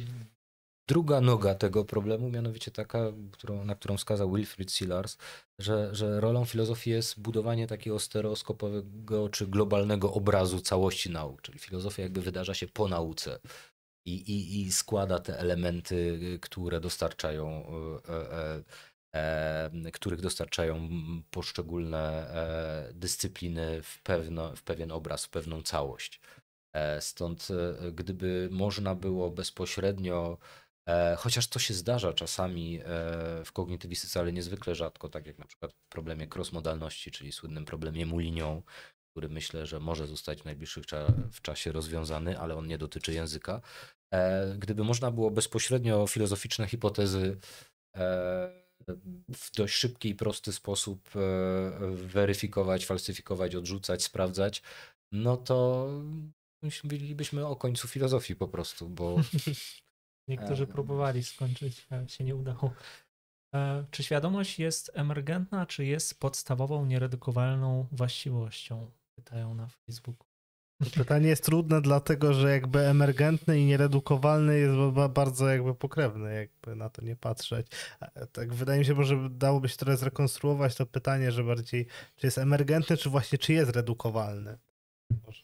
druga noga tego problemu, mianowicie taka, którą, na którą wskazał Wilfried Sillars, że, że rolą filozofii jest budowanie takiego stereoskopowego czy globalnego obrazu całości nauk, czyli filozofia jakby wydarza się po nauce i, i, i składa te elementy, które dostarczają, e, e, e, których dostarczają poszczególne e, dyscypliny w, pewno, w pewien obraz, w pewną całość. E, stąd e, gdyby można było bezpośrednio E, chociaż to się zdarza czasami e, w kognitywistyce, ale niezwykle rzadko, tak jak na przykład w problemie crossmodalności, czyli słynnym problemie mulinią, który myślę, że może zostać w najbliższych cza w czasie rozwiązany, ale on nie dotyczy języka. E, gdyby można było bezpośrednio filozoficzne hipotezy w dość szybki i prosty sposób weryfikować, falsyfikować, odrzucać, sprawdzać, no to mówilibyśmy o końcu filozofii po prostu, bo Niektórzy próbowali skończyć, ale się nie udało. E, czy świadomość jest emergentna, czy jest podstawową, nieredukowalną właściwością? Pytają na Facebooku. To pytanie jest trudne, dlatego że jakby emergentny i nieredukowalny jest bardzo jakby pokrewny, jakby na to nie patrzeć. E, tak wydaje mi się, że dałoby się trochę zrekonstruować to pytanie, że bardziej czy jest emergentny, czy właśnie czy jest redukowalny. Może.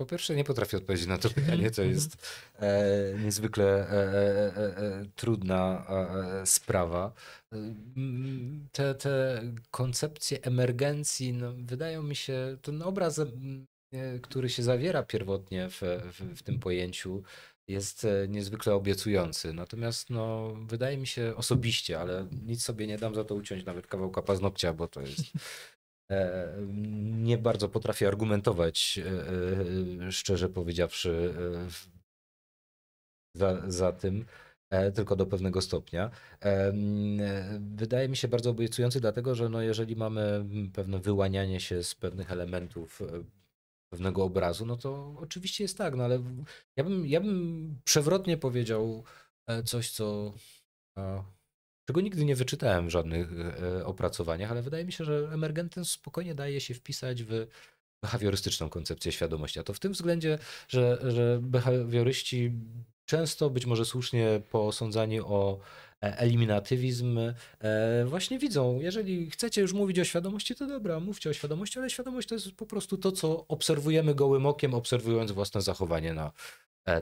Po pierwsze, nie potrafię odpowiedzieć na to pytanie. To jest e, niezwykle e, e, e, e trudna e, sprawa. Te, te koncepcje emergencji, no, wydają mi się, ten obraz, który się zawiera pierwotnie w, w, w tym pojęciu, jest niezwykle obiecujący. Natomiast no, wydaje mi się osobiście, ale nic sobie nie dam za to uciąć nawet kawałka paznokcia, bo to jest nie bardzo potrafię argumentować, e, e, szczerze powiedziawszy, za, za tym, tylko do pewnego stopnia. Wydaje mi się bardzo obiecujący, dlatego że no jeżeli mamy pewne wyłanianie się z pewnych elementów pewnego obrazu, no to oczywiście jest tak, no ale ja bym, ja bym przewrotnie powiedział coś, co czego nigdy nie wyczytałem w żadnych e, opracowaniach, ale wydaje mi się, że emergentny spokojnie daje się wpisać w behawiorystyczną koncepcję świadomości. A to w tym względzie, że, że behawioryści często, być może słusznie posądzani o e, eliminatywizm, e, właśnie widzą, jeżeli chcecie już mówić o świadomości, to dobra, mówcie o świadomości, ale świadomość to jest po prostu to, co obserwujemy gołym okiem, obserwując własne zachowanie na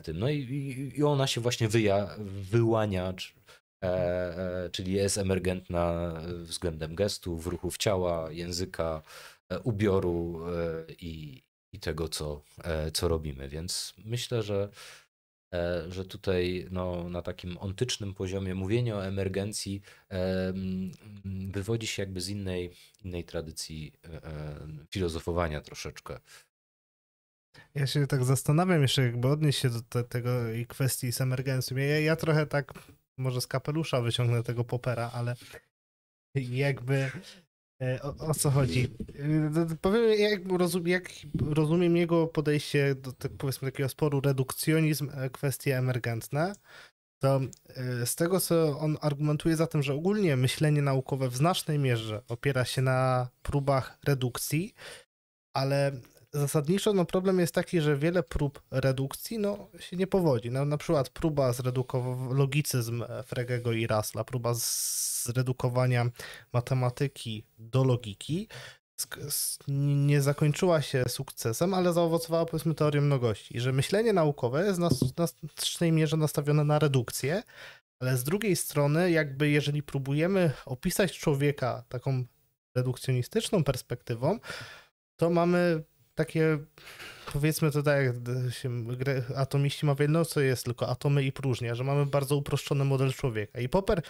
tym. No i, i ona się właśnie wyja, wyłania, E, e, czyli jest emergentna względem gestów, ruchów ciała, języka, e, ubioru i, i tego, co, co robimy. Więc myślę, że, że tutaj no, na takim ontycznym poziomie mówienie o emergencji wywodzi się jakby z innej, innej tradycji filozofowania troszeczkę. Ja się tak zastanawiam jeszcze, jakby odnieść się do te, tego i kwestii z emergencją. Ja, ja trochę tak może z kapelusza wyciągnę tego popera, ale jakby e, o, o co chodzi? E, powiem, jak, jak rozumiem jego podejście do tak, powiedzmy takiego sporu redukcjonizm, e, kwestie emergentne, to z tego, co on argumentuje za tym, że ogólnie myślenie naukowe w znacznej mierze opiera się na próbach redukcji, ale zasadniczo no, problem jest taki, że wiele prób redukcji no, się nie powodzi. No, na przykład próba zredukowania, logicyzm Fregego i Rasla, próba zredukowania matematyki do logiki nie zakończyła się sukcesem, ale zaowocowała powiedzmy teorią mnogości. I że myślenie naukowe jest na, na znacznej mierze nastawione na redukcję, ale z drugiej strony jakby jeżeli próbujemy opisać człowieka taką redukcjonistyczną perspektywą, to mamy takie, powiedzmy to tak, jak się atomiści mawiają, no co jest tylko atomy i próżnia, że mamy bardzo uproszczony model człowieka. I Popper,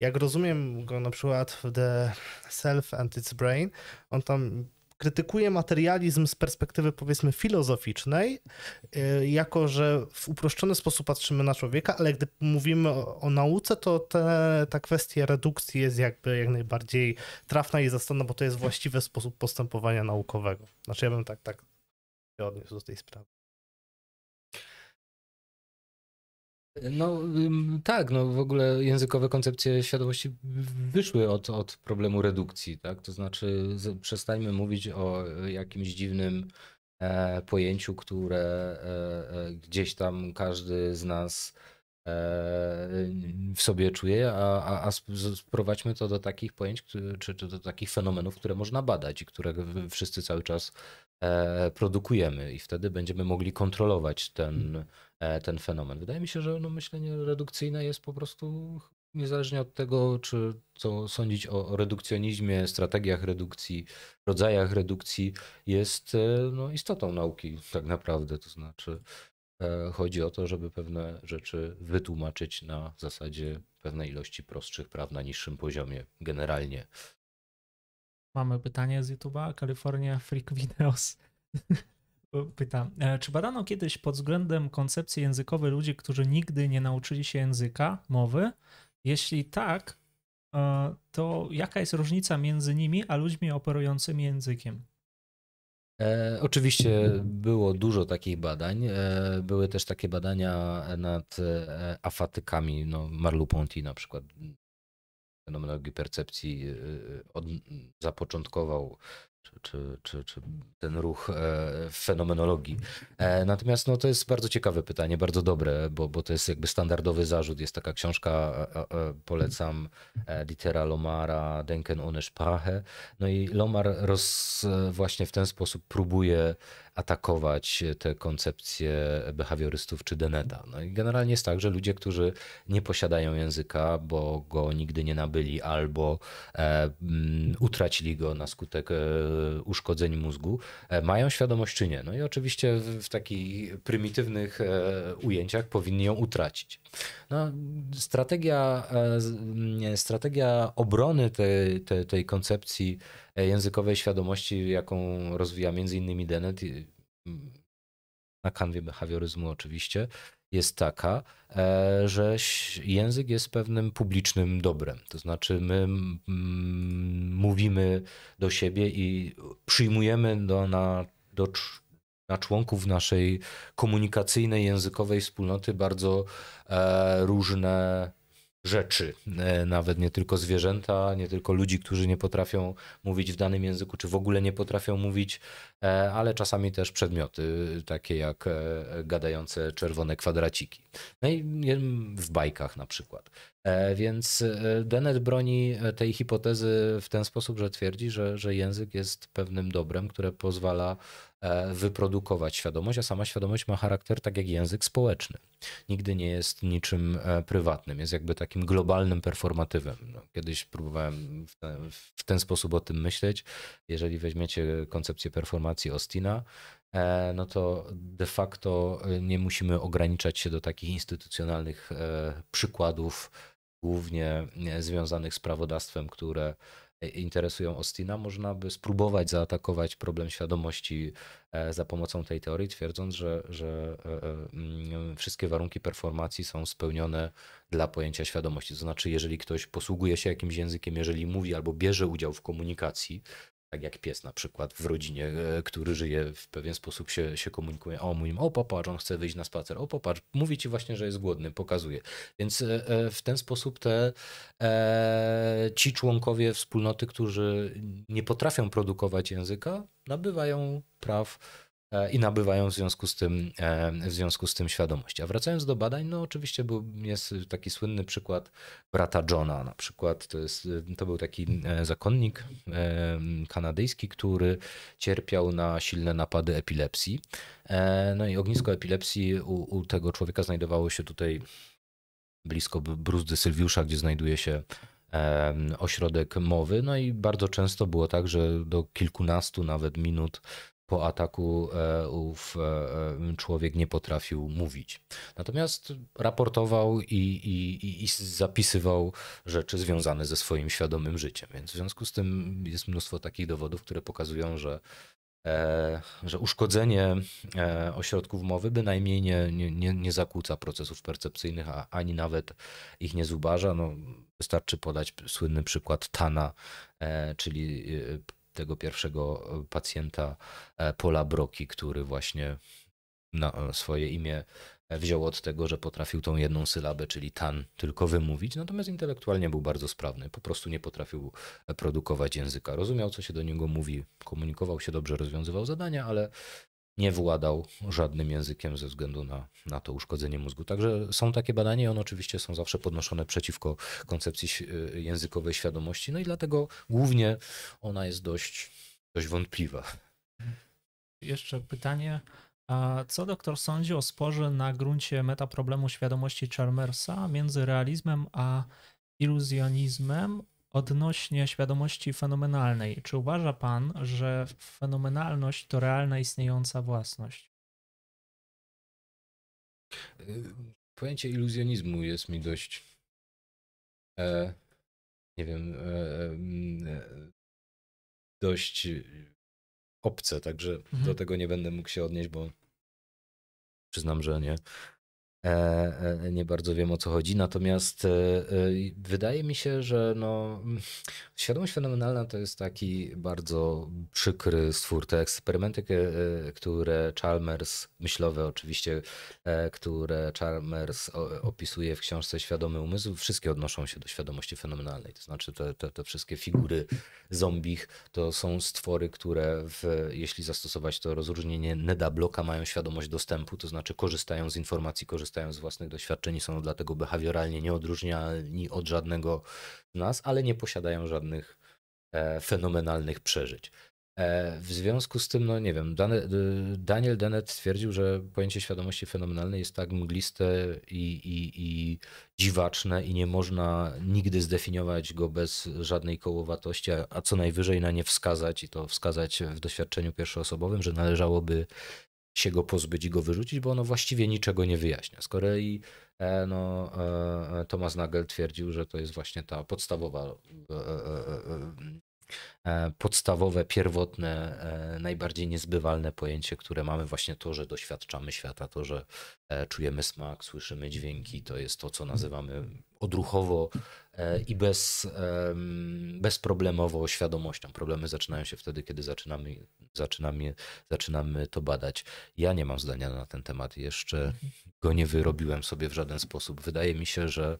jak rozumiem go na przykład w The Self and Its Brain, on tam krytykuję materializm z perspektywy powiedzmy filozoficznej, y, jako że w uproszczony sposób patrzymy na człowieka, ale gdy mówimy o, o nauce, to te, ta kwestia redukcji jest jakby jak najbardziej trafna i zastanna, bo to jest właściwy sposób postępowania naukowego. Znaczy ja bym tak, tak się odniósł do tej sprawy. No tak, no w ogóle językowe koncepcje świadomości wyszły od, od problemu redukcji, tak? To znaczy przestańmy mówić o jakimś dziwnym e, pojęciu, które e, e, gdzieś tam każdy z nas e, w sobie czuje, a, a, a sprowadźmy to do takich pojęć, czy, czy do takich fenomenów, które można badać i które wszyscy cały czas e, produkujemy i wtedy będziemy mogli kontrolować ten E, ten fenomen. Wydaje mi się, że no myślenie redukcyjne jest po prostu niezależnie od tego, czy co sądzić o redukcjonizmie, strategiach redukcji, rodzajach redukcji, jest e, no, istotą nauki tak naprawdę. To znaczy e, chodzi o to, żeby pewne rzeczy wytłumaczyć na zasadzie pewnej ilości prostszych praw na niższym poziomie generalnie. Mamy pytanie z YouTube'a, California Freak Videos. pyta, e, czy badano kiedyś pod względem koncepcji językowej ludzi, którzy nigdy nie nauczyli się języka, mowy? Jeśli tak, e, to jaka jest różnica między nimi a ludźmi operującymi językiem? E, oczywiście było dużo takich badań. E, były też takie badania nad e, afatykami, no Marlu-Ponty na przykład fenomenologii percepcji od, zapoczątkował czy, czy, czy, ten ruch w e, fenomenologii. E, natomiast no, to jest bardzo ciekawe pytanie, bardzo dobre, bo, bo to jest jakby standardowy zarzut. Jest taka książka, e, polecam, Litera Lomara, Denken ohne Sprache. No i Lomar roz, właśnie w ten sposób próbuje atakować te koncepcje behawiorystów czy Deneta. No i generalnie jest tak, że ludzie, którzy nie posiadają języka, bo go nigdy nie nabyli albo e, mm, utracili go na skutek e, uszkodzeń mózgu, e, mają świadomość czy nie. No i oczywiście w, w takich prymitywnych e, ujęciach powinni ją utracić. No, strategia, e, strategia obrony tej, tej koncepcji językowej świadomości, jaką rozwija między innymi Dennett na kanwie behawioryzmu oczywiście, jest taka, e, że język jest pewnym publicznym dobrem. To znaczy, my mówimy do siebie i przyjmujemy do, na, do, na członków naszej komunikacyjnej, językowej wspólnoty bardzo e, różne rzeczy, e, nawet nie tylko zwierzęta, nie tylko ludzi, którzy nie potrafią mówić w danym języku, czy w ogóle nie potrafią mówić, e, ale czasami też przedmioty, takie jak e, gadające czerwone kwadraciki. No i w bajkach na przykład. Więc Dennett broni tej hipotezy w ten sposób, że twierdzi, że, że język jest pewnym dobrem, które pozwala E, wyprodukować świadomość, a sama świadomość ma charakter tak jak język społeczny. Nigdy nie jest niczym e, prywatnym, jest jakby takim globalnym performatywem. No, kiedyś próbowałem w ten, w ten sposób o tym myśleć. Jeżeli weźmiecie koncepcję performacji Ostina, e, no to de facto nie musimy ograniczać się do takich instytucjonalnych przykładów, głównie związanych z prawodawstwem, które interesują Ostina, można by spróbować zaatakować problem świadomości e, za pomocą tej teorii, twierdząc, że, że e, e, mm, wszystkie warunki performacji są spełnione dla pojęcia świadomości. To znaczy, jeżeli ktoś posługuje się jakimś językiem, jeżeli mówi albo bierze udział w komunikacji, tak jak pies na przykład w rodzinie, e, który żyje w pewien sposób się, się komunikuje. O, mówi, o popatrz, on chce wyjść na spacer, o popatrz, mówi ci właśnie, że jest głodny, pokazuje. Więc e, e, w ten sposób te ci członkowie wspólnoty, którzy nie potrafią produkować języka, nabywają praw i nabywają w związku z tym, e, w związku z tym świadomość. A wracając do badań, no oczywiście był, jest taki słynny przykład brata Johna na przykład. To, jest, to był taki e, zakonnik kanadyjski, który cierpiał na silne napady epilepsji. No i ognisko epilepsji u, u tego człowieka znajdowało się tutaj blisko bruzdy Sylwiusza, gdzie znajduje się ośrodek mowy. No i bardzo często było tak, że do kilkunastu nawet minut po ataku ów człowiek nie potrafił mówić. Natomiast raportował i, i, i zapisywał rzeczy związane ze swoim świadomym życiem. Więc w związku z tym jest mnóstwo takich dowodów, które pokazują, że E, że uszkodzenie e, ośrodków mowy bynajmniej nie, nie, nie zakłóca procesów percepcyjnych, a ani nawet ich nie zubaża. No, wystarczy podać słynny przykład Tana, e, czyli tego pierwszego pacjenta Pola Broki, który właśnie na swoje imię wziął od tego, że potrafił tą jedną sylabę, czyli tan, tylko wymówić, natomiast intelektualnie był bardzo sprawny. Po prostu nie potrafił produkować języka. Rozumiał, co się do niego mówi, komunikował się dobrze, rozwiązywał zadania, ale nie władał żadnym językiem ze względu na, na to uszkodzenie mózgu. Także są takie badania i one oczywiście są zawsze podnoszone przeciwko koncepcji językowej świadomości, no i dlatego głównie ona jest dość, dość wątpliwa. Jeszcze pytanie a co doktor sądzi o sporze na gruncie metaproblemu świadomości Chalmersa między realizmem a iluzjonizmem odnośnie świadomości fenomenalnej? Czy uważa pan, że fenomenalność to realna istniejąca własność? Pojęcie iluzjonizmu jest mi dość. E, nie wiem. E, e, dość obce, także mhm. do tego nie będę mógł się odnieść, bo przyznam, że nie. E, e, nie bardzo wiem o co chodzi, natomiast e, wydaje mi się, że no, świadomość fenomenalna to jest taki bardzo przykry stwór. Te eksperymenty, które Chalmers, myślowe oczywiście, które Chalmers opisuje w książce Świadomy Umysł, wszystkie odnoszą się do świadomości fenomenalnej. To znaczy te, te, te wszystkie figury zombich to są stwory, które w, jeśli zastosować to rozróżnienie Neda Bloka mają świadomość dostępu, to znaczy korzystają z informacji, korzystają korzystają z własnych doświadczeń i są dlatego behawioralnie nieodróżniani od żadnego z nas, ale nie posiadają żadnych e, fenomenalnych przeżyć. E, w związku z tym, no nie wiem, Daniel Dennett stwierdził, że pojęcie świadomości fenomenalnej jest tak mgliste i, i, i dziwaczne i nie można nigdy zdefiniować go bez żadnej kołowatości, a, a co najwyżej na nie wskazać i to wskazać w doświadczeniu pierwszoosobowym, że należałoby się go pozbyć i go wyrzucić, bo ono właściwie niczego nie wyjaśnia. Z kolei e, no, e, Thomas Nagel twierdził, że to jest właśnie ta podstawowa e, podstawowe, pierwotne, najbardziej niezbywalne pojęcie, które mamy, właśnie to, że doświadczamy świata, to, że czujemy smak, słyszymy dźwięki, to jest to, co nazywamy odruchowo i bez, bezproblemowo świadomością. Problemy zaczynają się wtedy, kiedy zaczynamy, zaczynamy, zaczynamy to badać. Ja nie mam zdania na ten temat, jeszcze go nie wyrobiłem sobie w żaden sposób. Wydaje mi się, że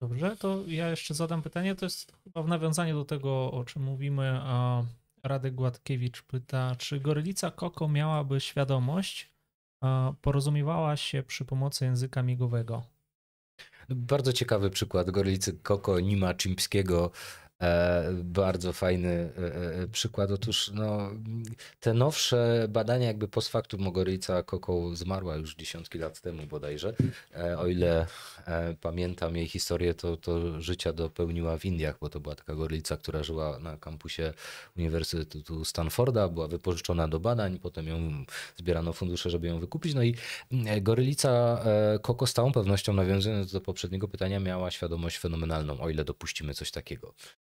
Dobrze, to ja jeszcze zadam pytanie. To jest chyba w nawiązaniu do tego, o czym mówimy. A Radek Gładkiewicz pyta, czy gorylica Koko miałaby świadomość, porozumiewała się przy pomocy języka migowego? Bardzo ciekawy przykład gorylicy Koko Nima Chimpskiego bardzo fajny e, e, przykład. Otóż no, te nowsze badania jakby post factum Mogorica Koko zmarła już dziesiątki lat temu bodajże. O ile pamiętam jej historię, to, to życia dopełniła w Indiach, bo to była taka gorylica, która żyła na kampusie Uniwersytetu Stanforda, była wypożyczona do badań, potem ją zbierano fundusze, żeby ją wykupić. No i gorylica Koko z całą pewnością, nawiązując do poprzedniego pytania, miała świadomość fenomenalną, o ile dopuścimy coś takiego.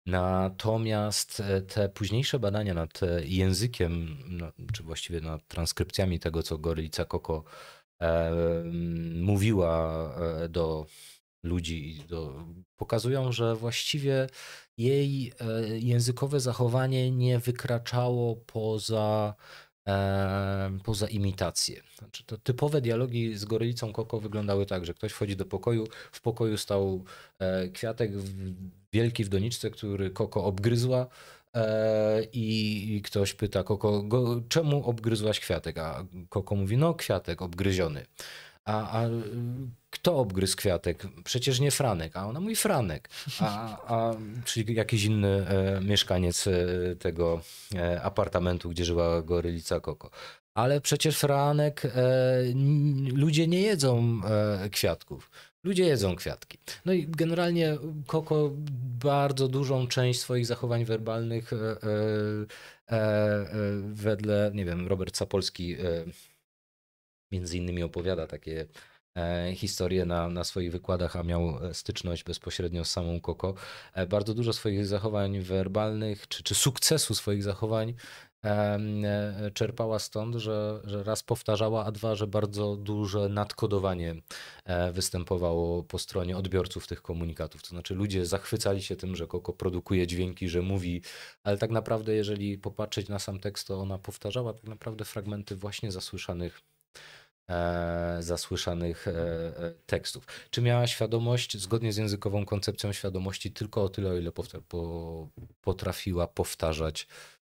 Natomiast e, te późniejsze badania nad e, językiem, no, czy właściwie nad transkrypcjami tego, co Gorylica Koko e, mówiła do ludzi, do, pokazują, że właściwie jej językowe zachowanie nie wykraczało poza poza imitację. Znaczy, to typowe dialogi z gorylicą Koko wyglądały tak, że ktoś wchodzi do pokoju, w pokoju stał kwiatek wielki w doniczce, który Koko obgryzła e, i ktoś pyta Koko, go, czemu obgryzłaś kwiatek? A Koko mówi, no kwiatek obgryziony. A, a kto obgryzł kwiatek? Przecież nie Franek. A ona mówi Franek. A, a, czyli jakiś inny e, mieszkaniec e, tego e, apartamentu, gdzie żyła gorylica Koko. Ale przecież Franek, e, ludzie nie jedzą kwiatków. Ludzie jedzą kwiatki. No i generalnie Koko bardzo dużą część swoich zachowań werbalnych e, e, e, wedle, nie wiem, Robert Sapolski między innymi opowiada takie historie na, na swoich wykładach, a miał styczność bezpośrednio z samą Koko. Bardzo dużo swoich zachowań werbalnych, czy, czy sukcesu swoich zachowań E, czerpała stąd, że, że raz powtarzała, a dwa, że bardzo duże nadkodowanie e, występowało po stronie odbiorców tych komunikatów. To znaczy ludzie zachwycali się tym, że Koko produkuje dźwięki, że mówi, ale tak naprawdę jeżeli popatrzeć na sam tekst, to ona powtarzała tak naprawdę fragmenty właśnie zasłyszanych e, zasłyszanych tekstów. Czy miała świadomość, zgodnie z językową koncepcją świadomości, tylko o tyle, o ile potrafiła powtarzać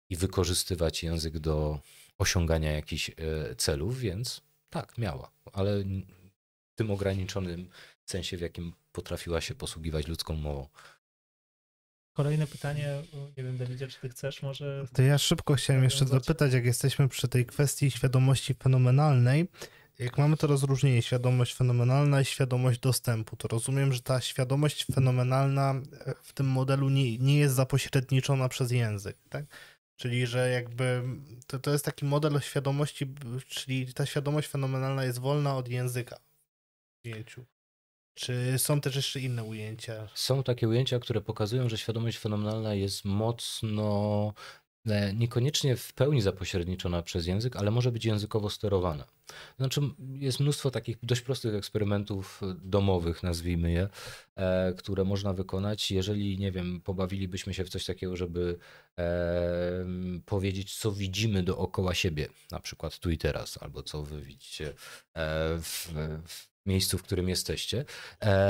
i wykorzystywać język do osiągania jakichś e, celów, więc tak, miała, ale w tym ograniczonym sensie, w jakim potrafiła się posługiwać ludzką mową. Kolejne pytanie, nie wiem Dawidzie, czy ty chcesz może... To ja szybko chciałem jeszcze zapytać, jak jesteśmy przy tej kwestii świadomości fenomenalnej, jak mamy to rozróżnienie, świadomość fenomenalna i świadomość dostępu, to rozumiem, że ta świadomość fenomenalna e, w tym modelu nie, nie jest zapośredniczona przez język, tak? Czyli, że jakby to, to jest taki model świadomości, czyli ta świadomość fenomenalna jest wolna od języka w ujęciu. Czy są też jeszcze inne ujęcia? Są takie ujęcia, które pokazują, że świadomość fenomenalna jest mocno niekoniecznie w pełni zapośredniczona przez język, ale może być językowo sterowana. Znaczy, jest mnóstwo takich dość prostych eksperymentów domowych, nazwijmy je, e, które można wykonać. Jeżeli, nie wiem, pobawilibyśmy się w coś takiego, żeby e, powiedzieć, co widzimy dookoła siebie, na przykład tu i teraz, albo co wy widzicie w, w miejscu, w którym jesteście,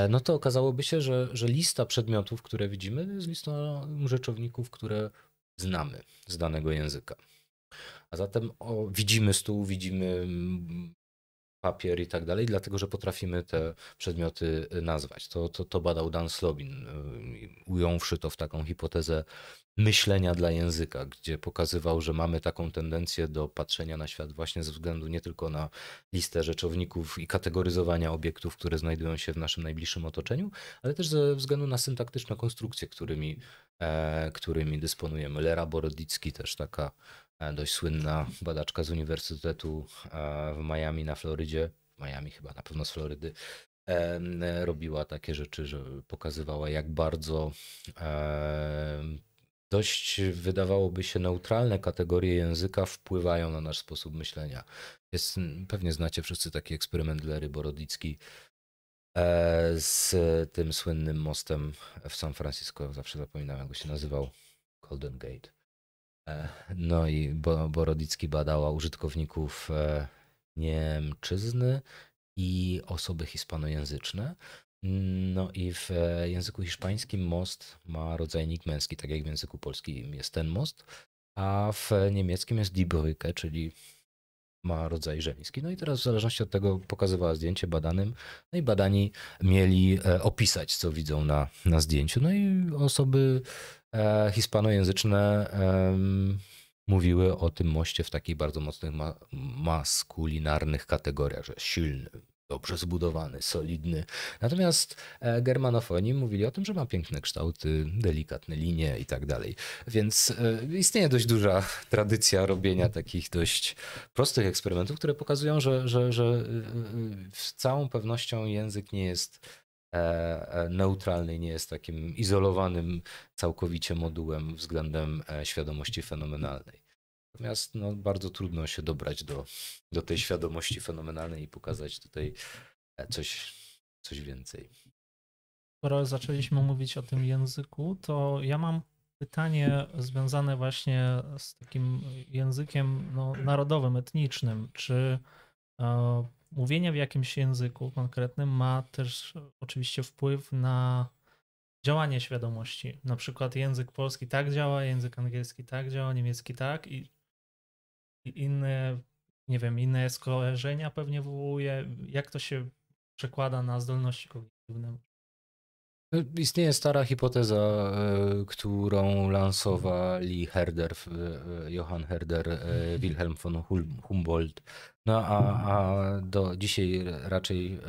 no to okazałoby się, że, że lista przedmiotów, które widzimy, jest listą rzeczowników, które znamy z danego języka. A zatem o, widzimy stół, widzimy mm, papier i tak dalej, dlatego że potrafimy te przedmioty y, nazwać. To, to, to badał Dan Slobin, y, ująwszy to w taką hipotezę myślenia dla języka, gdzie pokazywał, że mamy taką tendencję do patrzenia na świat właśnie ze względu nie tylko na listę rzeczowników i kategoryzowania obiektów, które znajdują się w naszym najbliższym otoczeniu, ale też ze względu na syntaktyczne konstrukcje, którymi, e, którymi dysponujemy. Lera Borodicki też taka dość słynna badaczka z Uniwersytetu e, w Miami na Florydzie, Miami chyba na pewno z Florydy, robiła takie rzeczy, że pokazywała jak bardzo dość wydawałoby się neutralne kategorie języka wpływają na nasz sposób myślenia. Jest, pewnie znacie wszyscy taki eksperyment Lery Borodicki e, z tym słynnym mostem w San Francisco. Zawsze zapominam, jak go się nazywał. Golden Gate. E, no i Borodicki badała użytkowników e, Niemczyzny i osoby hispanojęzyczne. No i w e, języku hiszpańskim most ma rodzajnik męski, tak jak w języku polskim jest ten most, a w niemieckim jest die Brücke, czyli ma rodzaj żeński. No i teraz w zależności od tego pokazywała zdjęcie badanym, no i badani mieli opisać, co widzą na, na zdjęciu. No i osoby hispanojęzyczne e, mówiły o tym moście w takich bardzo mocnych ma maskulinarnych kategoriach, że silny, dobrze zbudowany, solidny. Natomiast e, germanofoni mówili o tym, że ma piękne kształty, delikatne linie i tak dalej. Więc e, istnieje dość duża tradycja robienia takich dość prostych eksperymentów, które pokazują, że, że, że z całą pewnością język nie jest neutralny, nie jest takim izolowanym całkowicie modułem względem świadomości fenomenalnej. Natomiast no, bardzo trudno się dobrać do, do tej świadomości fenomenalnej i pokazać tutaj e, coś, coś więcej. Skoro zaczęliśmy mówić o tym języku, to ja mam pytanie związane właśnie z takim językiem no, narodowym, etnicznym. Czy e, mówienie w jakimś języku konkretnym ma też oczywiście wpływ na działanie świadomości? Na przykład język polski tak działa, język angielski tak działa, niemiecki tak i inne, nie wiem, inne skojarzenia pewnie wywołuje. Jak to się przekłada na zdolności kognitywne? No, istnieje stara hipoteza, e, którą lansowali Herder, e, Johann Herder, e, Wilhelm von Humboldt. No a, a do dzisiaj raczej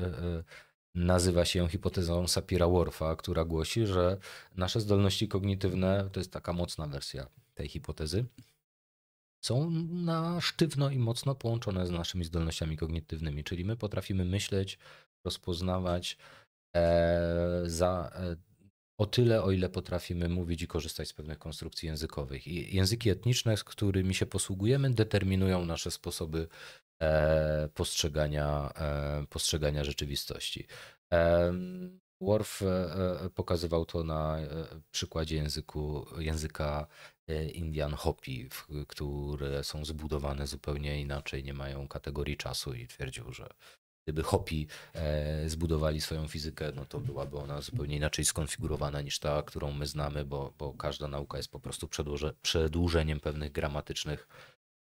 nazywa się ją hipotezą Sapira-Whorfa, która głosi, że nasze zdolności kognitywne, to jest taka mocna wersja tej hipotezy, są na sztywno i mocno połączone z naszymi zdolnościami kognitywnymi, czyli my potrafimy myśleć, rozpoznawać e, za e, o tyle, o ile potrafimy mówić i korzystać z pewnych konstrukcji językowych. I języki etniczne, z którymi się posługujemy, determinują nasze sposoby e, postrzegania, e, postrzegania rzeczywistości. E, Worf e, pokazywał to na przykładzie języku, języka Indian Hopi, które są zbudowane zupełnie inaczej, nie mają kategorii czasu i twierdził, że gdyby Hopi e, zbudowali swoją fizykę, no to byłaby ona zupełnie inaczej skonfigurowana niż ta, którą my znamy, bo, bo każda nauka jest po prostu przedłuże, przedłużeniem pewnych gramatycznych,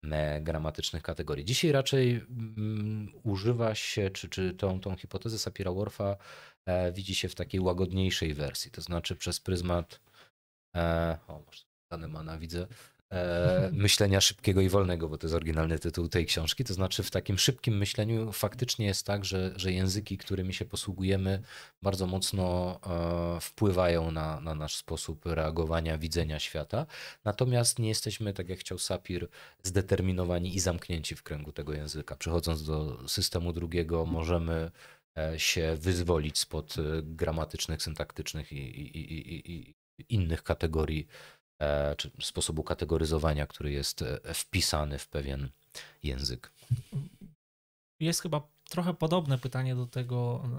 e, gramatycznych kategorii. Dzisiaj raczej mm, używa się, czy, czy tą, tą hipotezę Sapira-Whorfa e, widzi się w takiej łagodniejszej wersji, to znaczy przez pryzmat, e, o może Kahnemana widzę, e, myślenia szybkiego i wolnego, bo to jest oryginalny tytuł tej książki. To znaczy, w takim szybkim myśleniu faktycznie jest tak, że, że języki, którymi się posługujemy, bardzo mocno e, wpływają na, na nasz sposób reagowania, widzenia świata. Natomiast nie jesteśmy, tak jak chciał Sapir, zdeterminowani i zamknięci w kręgu tego języka. Przechodząc do systemu drugiego, możemy e, się wyzwolić spod e, gramatycznych, syntaktycznych i, i, i, i innych kategorii czy sposobu kategoryzowania, który jest e, wpisany w pewien język. Jest chyba trochę podobne pytanie do tego,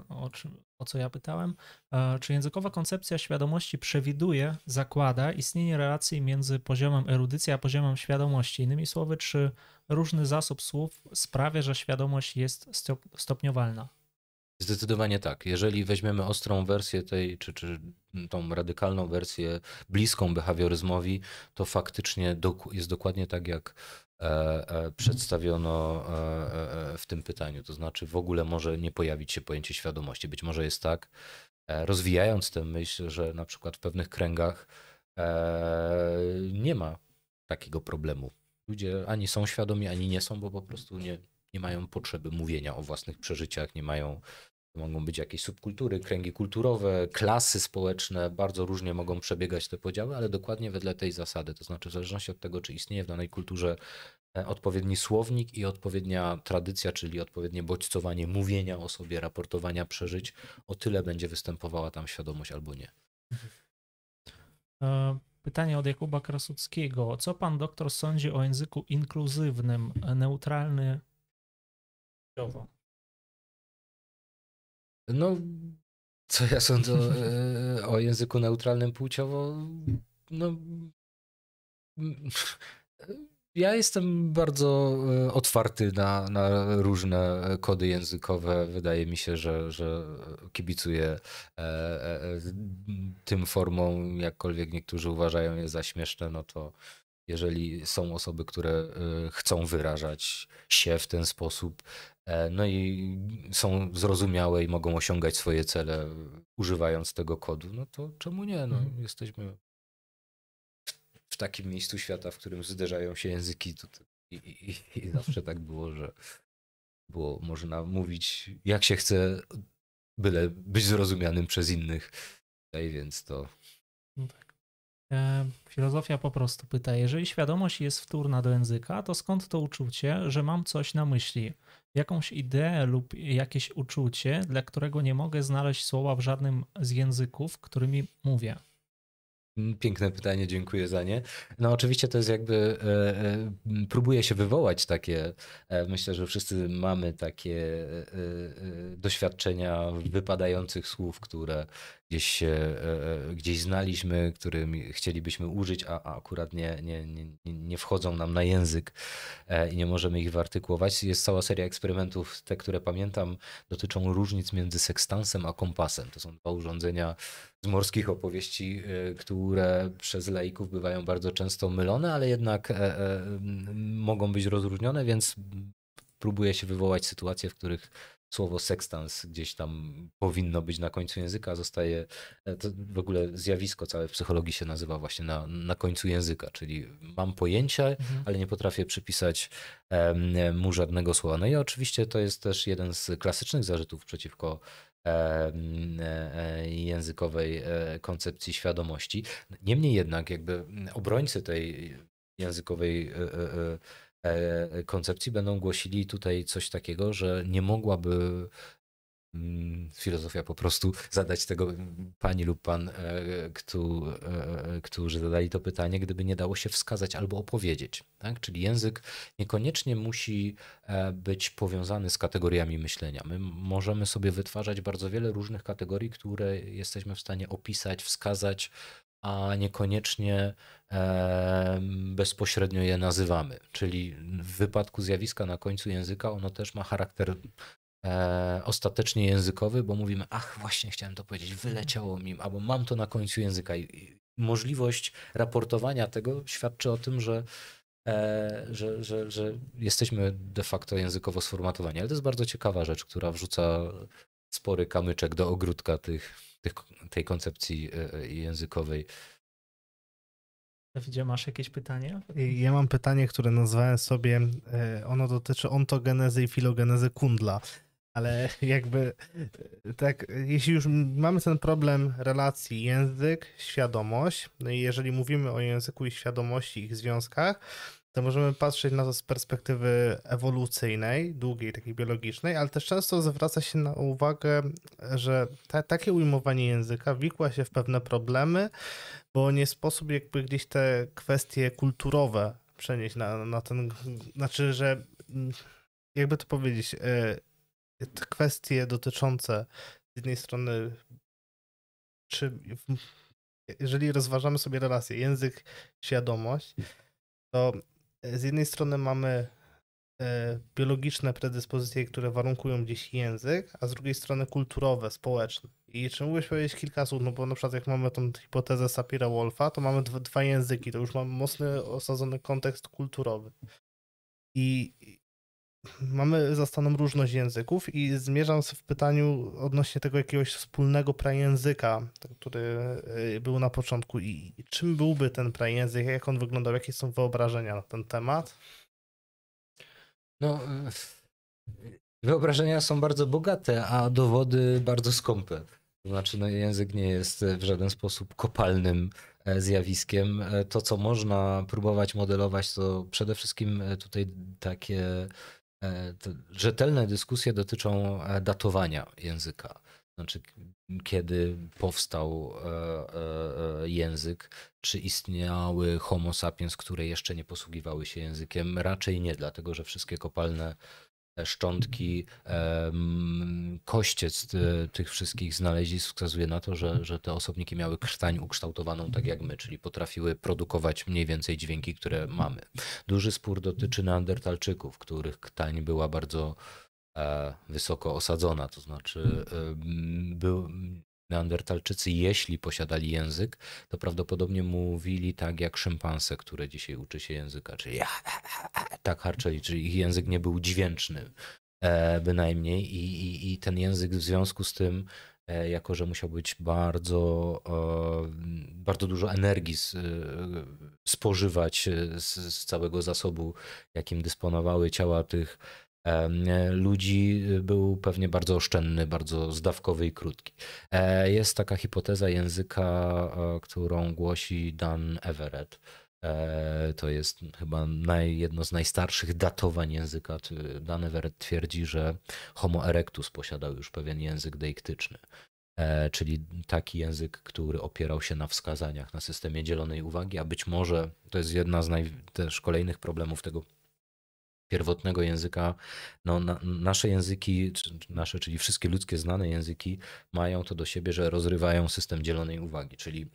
o, o, co ja pytałem. E, czy językowa koncepcja świadomości przewiduje, zakłada istnienie relacji między poziomem erudycji a poziomem świadomości? Innymi słowy, czy różny zasób słów sprawia, że świadomość jest stopniowalna? Zdecydowanie tak. Jeżeli weźmiemy ostrą wersję tej, czy, czy tą radykalną wersję bliską behawioryzmowi, to faktycznie jest dokładnie tak, jak e, e, przedstawiono e, w tym pytaniu. To znaczy, w ogóle może nie pojawić się pojęcie świadomości. Być może jest tak, rozwijając tę myśl, że na przykład w pewnych kręgach nie ma takiego problemu. Ludzie ani są świadomi, ani nie są, bo po prostu nie, nie mają potrzeby mówienia o własnych przeżyciach, nie mają mogą być jakieś subkultury, kręgi kulturowe, klasy społeczne, bardzo różnie mogą przebiegać te podziały, ale dokładnie wedle tej zasady. To znaczy, w zależności od tego, czy istnieje w danej kulturze e, odpowiedni słownik i odpowiednia tradycja, czyli odpowiednie bodźcowanie mówienia o sobie, raportowania przeżyć, o tyle będzie występowała tam świadomość albo nie. E, pytanie od Jakuba Krasuckiego. Co pan doktor sądzi o języku inkluzywnym, neutralny? No, co ja sądzę o, e, o języku neutralnym płciowo? No, ja jestem bardzo e, otwarty na, na, różne kody językowe. Wydaje mi się, że, że kibicuję e, tym formom, jakkolwiek niektórzy uważają je za śmieszne, no to jeżeli są osoby, które chcą wyrażać się w ten sposób, no i są zrozumiałe i mogą osiągać swoje cele używając tego kodu, no to czemu nie? No, mhm. Jesteśmy w takim miejscu świata, w którym zderzają się języki. I, i, I, zawsze tak było, że było można mówić jak się chce, byle być zrozumianym przez innych. No i więc to. No tak. E, filozofia po prostu pyta: jeżeli świadomość jest wtórna do języka, to skąd to uczucie, że mam coś na myśli? Jakąś ideę lub jakieś uczucie, dla którego nie mogę znaleźć słowa w żadnym z języków, którymi mówię. Mm, piękne pytanie, dziękuję za nie. No oczywiście to jest jakby, e, e, próbuję się wywołać takie, e, myślę, że wszyscy mamy takie e, e, doświadczenia wypadających słów, które gdzieś, się, e, gdzieś znaliśmy, którymi chcielibyśmy użyć, a, a akurat nie, nie, nie, nie wchodzą nam na język i nie możemy ich wyartykułować. Jest cała seria eksperymentów, te, które pamiętam, dotyczą różnic między sekstansem a kompasem. To są dwa urządzenia z morskich opowieści, e, które przez laików bywają bardzo często mylone, ale jednak e, e, mogą być rozróżnione, więc próbuję się wywołać sytuacje, w których słowo sekstans gdzieś tam powinno być na końcu języka, zostaje, to w ogóle zjawisko całe w psychologii się nazywa właśnie na, na końcu języka, czyli mam pojęcie, mhm. ale nie potrafię przypisać mu żadnego słowa. No i oczywiście to jest też jeden z klasycznych zarzutów przeciwko językowej koncepcji świadomości. Niemniej jednak, jakby obrońcy tej językowej koncepcji będą głosili tutaj coś takiego, że nie mogłaby Mm, filozofia po prostu zadać tego pani lub pan, e, e, którzy zadali to pytanie, gdyby nie dało się wskazać albo opowiedzieć. Tak? Czyli język niekoniecznie musi e, być powiązany z kategoriami myślenia. My możemy sobie wytwarzać bardzo wiele różnych kategorii, które jesteśmy w stanie opisać, wskazać, a niekoniecznie bezpośrednio je nazywamy. Czyli w wypadku zjawiska na końcu języka ono też ma charakter e, ostatecznie językowy, bo mówimy, ach, właśnie chciałem to powiedzieć, wyleciało mi, albo mam to na końcu języka. I możliwość raportowania tego świadczy o tym, że, e, że, że, że jesteśmy de facto językowo sformatowani. Ale to jest bardzo ciekawa rzecz, która wrzuca spory kamyczek do ogródka tych, tych, tej koncepcji e, językowej. Dawidzie, masz jakieś pytanie? Ja mam pytanie, które nazwałem sobie, e, ono dotyczy ontogenezy i filogenezy Kundla. Ale jakby tak, jeśli już mamy ten problem relacji język, świadomość, no i jeżeli mówimy o języku i świadomości, ich związkach, to możemy patrzeć na to z perspektywy ewolucyjnej, długiej, takiej biologicznej, ale też często zwraca się na uwagę, że ta, takie ujmowanie języka wikła się w pewne problemy, bo nie sposób jakby gdzieś te kwestie kulturowe przenieść na, na ten, znaczy, że jakby to powiedzieć, e, te kwestie dotyczące z jednej strony, czy jeżeli rozważamy sobie relacje język, świadomość, to z jednej strony mamy e, biologiczne predyspozycje, które warunkują gdzieś język, a z drugiej strony kulturowe, społeczne. I czy mógłbyś powiedzieć kilka słów, no bo na przykład jak mamy tą hipotezę Sapira-Wolfa, to mamy dwa języki, to już mamy mocny osadzony kontekst kulturowy. I mamy zastaną różność języków i zmierzam w pytaniu odnośnie tego jakiegoś wspólnego prajęzyka, który y, był na początku i czym byłby ten prajęzyk, jak on wyglądał, jakie są wyobrażenia na ten temat? No, wyobrażenia są bardzo bogate, a dowody bardzo skąpe. To znaczy, no, język nie jest w żaden sposób kopalnym e, zjawiskiem. E, to, co można próbować modelować, to przede wszystkim e, tutaj takie rzetelne dyskusje dotyczą e, datowania języka. Znaczy, kiedy powstał e, język, czy istniały homo sapiens, które jeszcze nie posługiwały się językiem? Raczej nie, dlatego że wszystkie kopalne szczątki, kościec tych wszystkich znalezisk wskazuje na to, że, że te osobniki miały krtań ukształtowaną tak jak my, czyli potrafiły produkować mniej więcej dźwięki, które mamy. Duży spór dotyczy neandertalczyków, których krtań była bardzo e, wysoko osadzona, to znaczy był, Neandertalczycy, jeśli posiadali język, to prawdopodobnie mówili tak jak szympanse, które dzisiaj uczy się języka, czyli tak harczeli, czyli ich język nie był dźwięczny e, bynajmniej. I, i, i ten język w związku z tym e, jako że musiał być bardzo, e, bardzo dużo energii spożywać z, z, całego zasobu, jakim dysponowały ciała tych ludzi y, był pewnie bardzo oszczędny, bardzo zdawkowy i krótki. E, jest taka hipoteza języka, e, którą głosi Dan Everett. E, to jest chyba naj, jedno z najstarszych datowań języka. Dan Everett twierdzi, że Homo erectus posiadał już pewien język deiktyczny czyli taki język, który opierał się na wskazaniach, na systemie dzielonej uwagi, a być może to jest jedna z naj, też kolejnych problemów tego pierwotnego języka, no, na, nasze języki, nasze, czyli wszystkie ludzkie znane języki, mają to do siebie, że rozrywają system dzielonej uwagi, czyli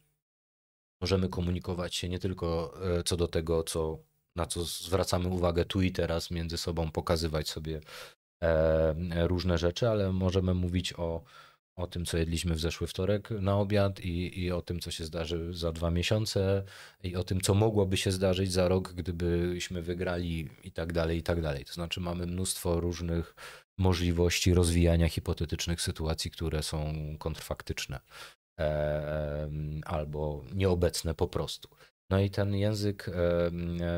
możemy komunikować się nie tylko e, co do tego, co, na co zwracamy uwagę tu i teraz między sobą, pokazywać sobie e, różne rzeczy, ale możemy mówić o o tym, co jedliśmy w zeszły wtorek na obiad i, i o tym, co się zdarzy za dwa miesiące i o tym, co mogłoby się zdarzyć za rok, gdybyśmy wygrali i tak dalej, i tak dalej. To znaczy mamy mnóstwo różnych możliwości rozwijania hipotetycznych sytuacji, które są kontrfaktyczne e, albo nieobecne po prostu. No i ten język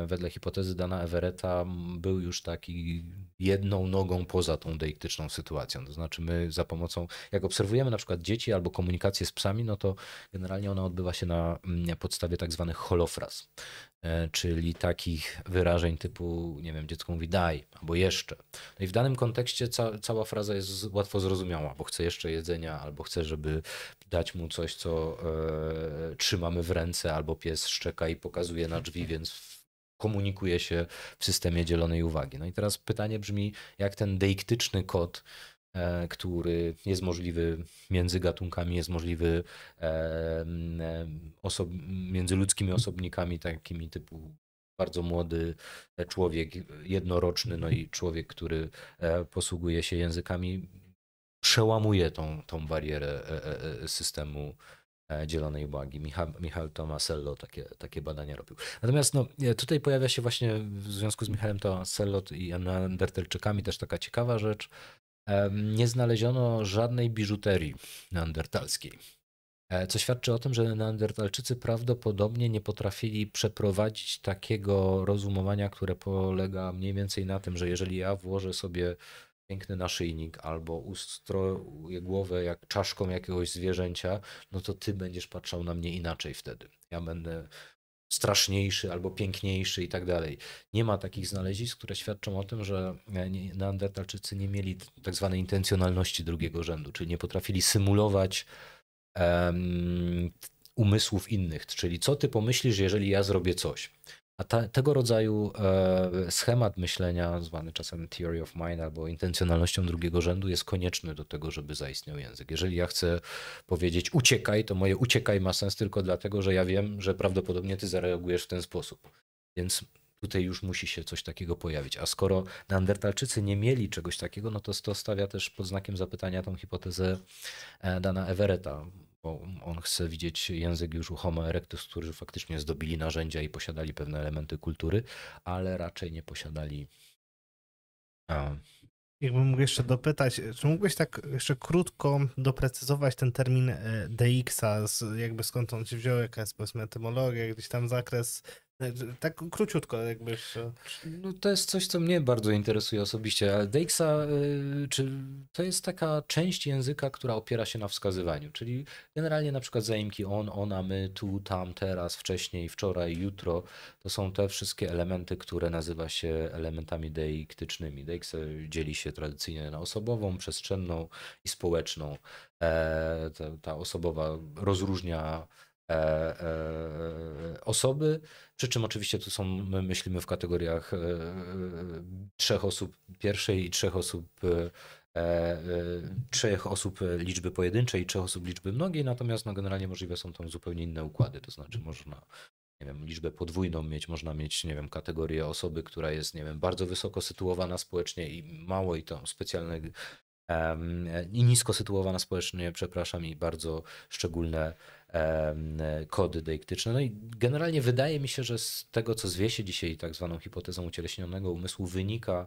wedle hipotezy Dana Everetta był już taki jedną nogą poza tą deiktyczną sytuacją. To znaczy my za pomocą, jak obserwujemy na przykład dzieci albo komunikację z psami, no to generalnie ona odbywa się na mm, podstawie tak zwanych holofraz, e, czyli takich wyrażeń typu, nie wiem, dziecko mówi daj albo jeszcze. No i w danym kontekście ca cała fraza jest łatwo zrozumiała, bo chce jeszcze jedzenia, albo chce, żeby dać mu coś, co e, trzymamy w ręce, albo pies szczeka i pokazuje na drzwi, więc komunikuje się w systemie dzielonej uwagi. No i teraz pytanie brzmi, jak ten deiktyczny kod, e, który jest możliwy między gatunkami, jest możliwy e, osob między ludzkimi osobnikami takimi typu bardzo młody człowiek, jednoroczny, no i człowiek, który e, posługuje się językami, przełamuje tą, tą barierę systemu E, dzielonej uwagi. Michał, Michał Tomasello takie, takie badania robił. Natomiast no, tutaj pojawia się właśnie w związku z Michałem Tomasello i Neandertalczykami też taka ciekawa rzecz. Nie znaleziono żadnej biżuterii neandertalskiej. E, co świadczy o tym, że Neandertalczycy prawdopodobnie nie potrafili przeprowadzić takiego rozumowania, które polega mniej więcej na tym, że jeżeli ja włożę sobie piękny naszyjnik albo ustroję głowę jak czaszką jakiegoś zwierzęcia, no to ty będziesz patrzał na mnie inaczej wtedy. Ja będę straszniejszy albo piękniejszy i tak dalej. Nie ma takich znalezisk, które świadczą o tym, że Neandertalczycy nie mieli tak zwanej intencjonalności drugiego rzędu, czyli nie potrafili symulować um, umysłów innych, czyli co ty pomyślisz, jeżeli ja zrobię coś. A ta, tego rodzaju e, schemat myślenia, zwany czasem theory of mind albo intencjonalnością drugiego rzędu, jest konieczny do tego, żeby zaistniał język. Jeżeli ja chcę powiedzieć uciekaj, to moje uciekaj ma sens tylko dlatego, że ja wiem, że prawdopodobnie ty zareagujesz w ten sposób. Więc tutaj już musi się coś takiego pojawić. A skoro Neandertalczycy nie mieli czegoś takiego, no to to stawia też pod znakiem zapytania tą hipotezę e, Dana Everetta bo on chce widzieć język już u Homo erectus, którzy faktycznie zdobili narzędzia i posiadali pewne elementy kultury, ale raczej nie posiadali. A... Jakbym mógł jeszcze dopytać, czy mógłbyś tak jeszcze krótko doprecyzować ten termin e, DX-a, jakby skąd on się wziął, jaka jest powiedzmy etymologia, gdzieś tam zakres tak króciutko jakbyś... No to jest coś, co mnie bardzo interesuje osobiście, Deixa, y, czy to jest taka część języka, która opiera się na wskazywaniu, czyli generalnie na przykład zaimki on, ona, my, tu, tam, teraz, wcześniej, wczoraj, jutro, to są te wszystkie elementy, które nazywa się elementami deiktycznymi. Deixa dzieli się tradycyjnie na osobową, przestrzenną i społeczną. E, ta, osobowa rozróżnia osoby, przy czym oczywiście tu są, my myślimy w kategoriach e, trzech osób pierwszej i trzech osób trzech osób liczby pojedynczej i trzech osób liczby mnogiej, natomiast no, generalnie możliwe są tam zupełnie inne układy, to znaczy można nie wiem, liczbę podwójną mieć, można mieć, nie wiem, kategorię osoby, która jest, nie wiem, bardzo wysoko sytuowana społecznie i mało i to specjalne i nisko sytuowana społecznie, przepraszam, i bardzo szczególne kody deiktyczne. No i generalnie wydaje mi się, że z tego, co zwie się dzisiaj tak zwaną hipotezą ucieleśnionego umysłu, wynika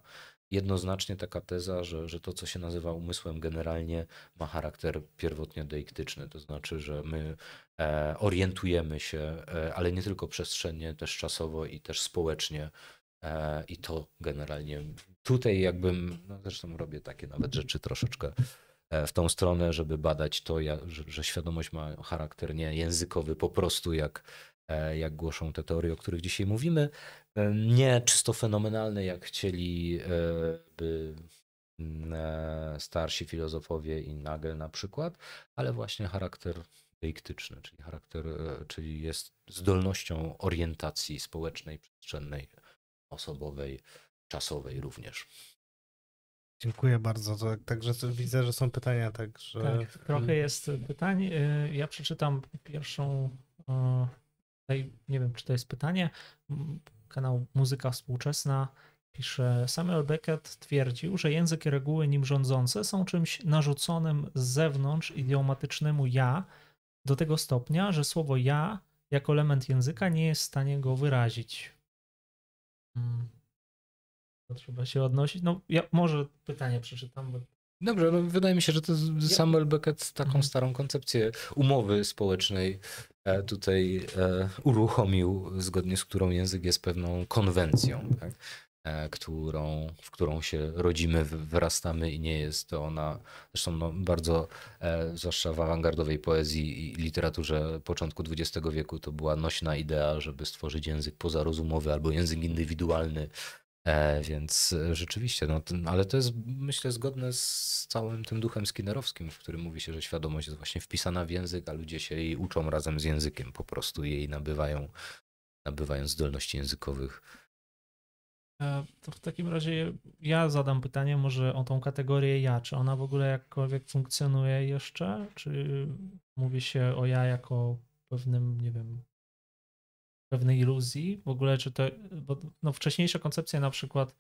jednoznacznie taka teza, że, że to, co się nazywa umysłem, generalnie ma charakter pierwotnie deiktyczny. To znaczy, że my e, orientujemy się, e, ale nie tylko przestrzennie, też czasowo i też społecznie. E, I to generalnie tutaj jakbym, no zresztą robię takie nawet rzeczy troszeczkę w tą stronę, żeby badać to, że, świadomość ma charakter nie językowy, po prostu jak, e, jak głoszą te teorie, o których dzisiaj mówimy. E, nie czysto fenomenalne, jak chcieliby mm, starsi filozofowie i Nagel na przykład, ale właśnie charakter deiktyczny, czyli charakter, czyli jest zdolnością orientacji społecznej, przestrzennej, osobowej, czasowej również. Dziękuję bardzo. To, także widzę, że są pytania, także. Tak, trochę jest pytań. Y, ja przeczytam pierwszą. Y, nie wiem, czy to jest pytanie. Kanał Muzyka Współczesna pisze: Samuel Beckett twierdził, że język i reguły nim rządzące są czymś narzuconym z zewnątrz idiomatycznemu ja, do tego stopnia, że słowo ja jako element języka nie jest w stanie go wyrazić. Hmm trzeba się odnosić. No, ja może pytanie przeczytam. Bo... Dobrze, no wydaje mi się, że to Samuel Beckett taką mhm. starą koncepcję umowy społecznej e, tutaj e, uruchomił, zgodnie z którą język jest pewną konwencją. Tak? e, którą, w którą się rodzimy, wyrastamy i nie jest to ona, zresztą no, bardzo, zwłaszcza w awangardowej poezji i literaturze początku XX wieku, to była nośna idea, żeby stworzyć język pozarozumowy albo język indywidualny, E, więc e, rzeczywiście, no, ale to jest myślę zgodne z całym tym duchem skinnerowskim, w którym mówi się, że świadomość jest właśnie wpisana w język, a ludzie się jej uczą razem z językiem, po prostu jej nabywają, nabywają zdolności językowych. E, to w takim razie ja zadam pytanie może o tą kategorię ja. Czy ona w ogóle jakkolwiek funkcjonuje jeszcze? Czy mówi się o ja jako pewnym, nie wiem, pewnej iluzji. W ogóle, czy to, bo no, wcześniejsze koncepcje na przykład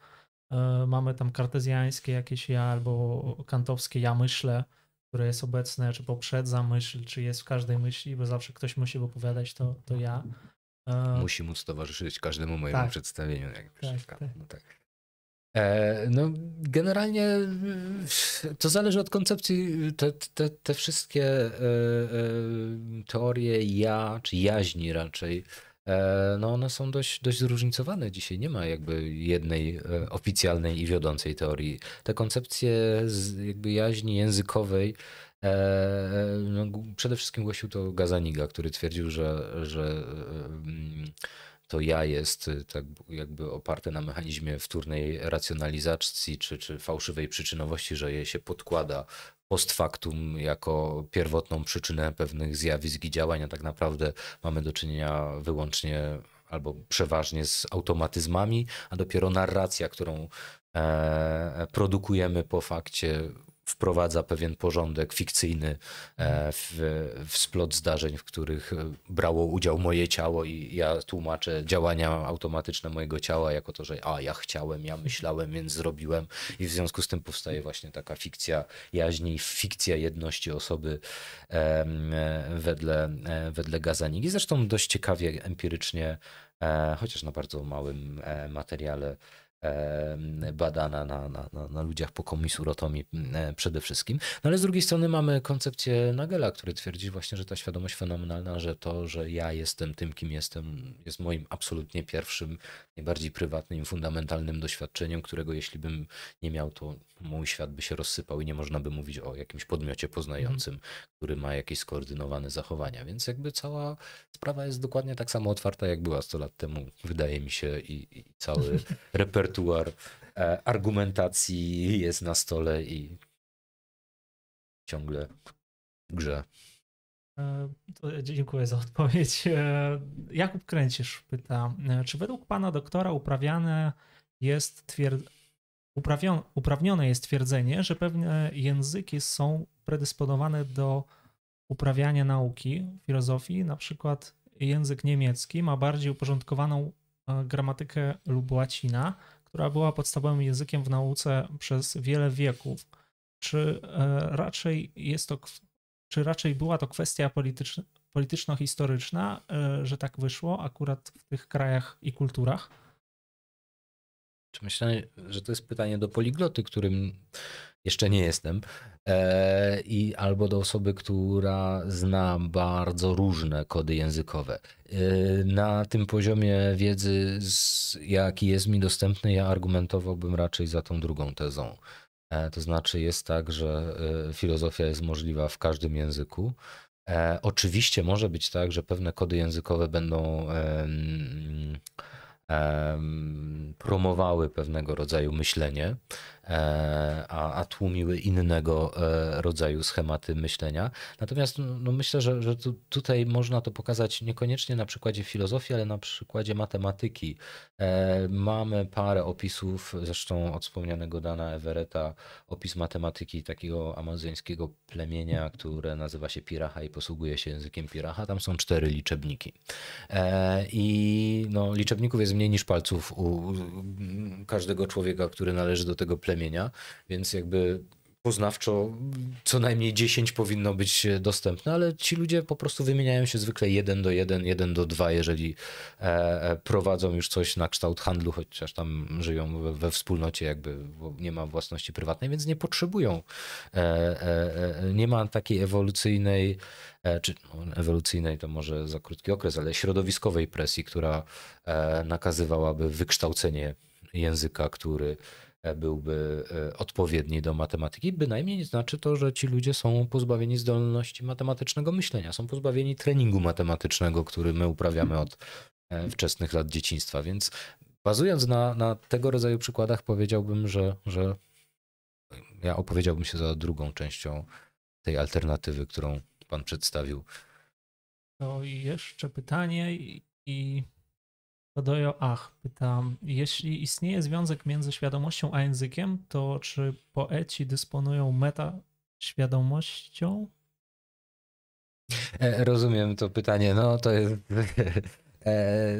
y, mamy tam kartezjańskie jakieś ja albo kantowskie ja myślę, które jest obecne, czy poprzedza myśl, czy jest w każdej myśli, bo zawsze ktoś musi opowiadać to, to ja. E, musi móc towarzyszyć każdemu mojemu tak. przedstawieniu. Tak, tak. No, tak. E, no, generalnie to zależy od koncepcji. Te, te, te wszystkie e, teorie ja, czy jaźni raczej, E, no one są dość, dość zróżnicowane dzisiaj. Nie ma jakby jednej e, oficjalnej i wiodącej teorii. Te koncepcje z jakby jaźni językowej e, no, przede wszystkim głosił to Gazaniga, który twierdził, że, że to ja jest tak jakby oparte na mechanizmie wtórnej racjonalizacji czy, czy fałszywej przyczynowości, że je się podkłada post factum jako pierwotną przyczynę pewnych zjawisk i działań, a tak naprawdę mamy do czynienia wyłącznie albo przeważnie z automatyzmami, a dopiero narracja, którą e, produkujemy po fakcie, wprowadza pewien porządek fikcyjny e, w, w splot zdarzeń, w których e, brało udział moje ciało i ja tłumaczę działania automatyczne mojego ciała jako to, że a ja chciałem, ja myślałem, więc zrobiłem i w związku z tym powstaje właśnie taka fikcja jaźni, fikcja jedności osoby e, wedle, wedle Gazanigi. Zresztą dość ciekawie empirycznie, chociaż na bardzo małym materiale badana na, na, na, na ludziach po komisu rotomi e, przede wszystkim. No ale z drugiej strony mamy koncepcję Nagela, który twierdzi właśnie, że ta świadomość fenomenalna, że to, że ja jestem tym, kim jestem, jest moim absolutnie pierwszym, najbardziej prywatnym, fundamentalnym doświadczeniem, którego jeśli bym nie miał, to mój świat by się rozsypał i nie można by mówić o jakimś podmiocie poznającym, który ma jakieś skoordynowane zachowania. Więc jakby cała sprawa jest dokładnie tak samo otwarta, jak była 100 lat temu, wydaje mi się, i, i cały repertuar e, argumentacji jest na stole i ciągle grze. E, dziękuję za odpowiedź. E, Jakub Kręcisz pyta, czy według pana doktora uprawiane jest twierdzenie, uprawnione jest twierdzenie, że pewne języki są predysponowane do uprawiania nauki, filozofii, na przykład język niemiecki ma bardziej uporządkowaną gramatykę lub łacina, która była podstawowym językiem w nauce przez wiele wieków. Czy e, raczej jest to, czy raczej była to kwestia polityczno-historyczna, e, że tak wyszło akurat w tych krajach i kulturach? Czy myślę, że to jest pytanie do poligloty, którym jeszcze nie jestem, e, i albo do osoby, która zna bardzo różne kody językowe. E, na tym poziomie wiedzy, jaki jest mi dostępny, ja argumentowałbym raczej za tą drugą tezą. E, to znaczy, jest tak, że filozofia jest możliwa w każdym języku. Oczywiście może być tak, że pewne kody językowe będą promowały pewnego rodzaju myślenie, E, a, a tłumiły innego e, rodzaju schematy myślenia. Natomiast no, no myślę, że, że tu, tutaj można to pokazać niekoniecznie na przykładzie filozofii, ale na przykładzie matematyki. E, mamy parę opisów, zresztą od wspomnianego Dana Everetta, opis matematyki takiego amazońskiego plemienia, które nazywa się Piracha i posługuje się językiem Piracha. Tam są cztery liczebniki. I no, liczebników jest mniej niż palców u każdego człowieka, który należy do tego plemienia więc jakby poznawczo co najmniej 10 powinno być dostępne, ale ci ludzie po prostu wymieniają się zwykle 1 do 1, 1 do 2, jeżeli e, e, prowadzą już coś na kształt handlu, chociaż tam żyją we, we wspólnocie, jakby nie ma własności prywatnej, więc nie potrzebują, e, nie ma takiej ewolucyjnej, czy no, ewolucyjnej to może za krótki okres, ale środowiskowej presji, która nakazywałaby wykształcenie języka, który byłby odpowiedni do matematyki. Bynajmniej nie znaczy to, że ci ludzie są pozbawieni zdolności matematycznego myślenia, są pozbawieni treningu matematycznego, który my uprawiamy od wczesnych lat dzieciństwa. Więc bazując na, na tego rodzaju przykładach, powiedziałbym, że, że ja opowiedziałbym się za drugą częścią tej alternatywy, którą pan przedstawił. To jeszcze pytanie i, i Ach pytam, jeśli istnieje związek między świadomością a językiem, to czy poeci dysponują meta świadomością? E, rozumiem to pytanie. No to jest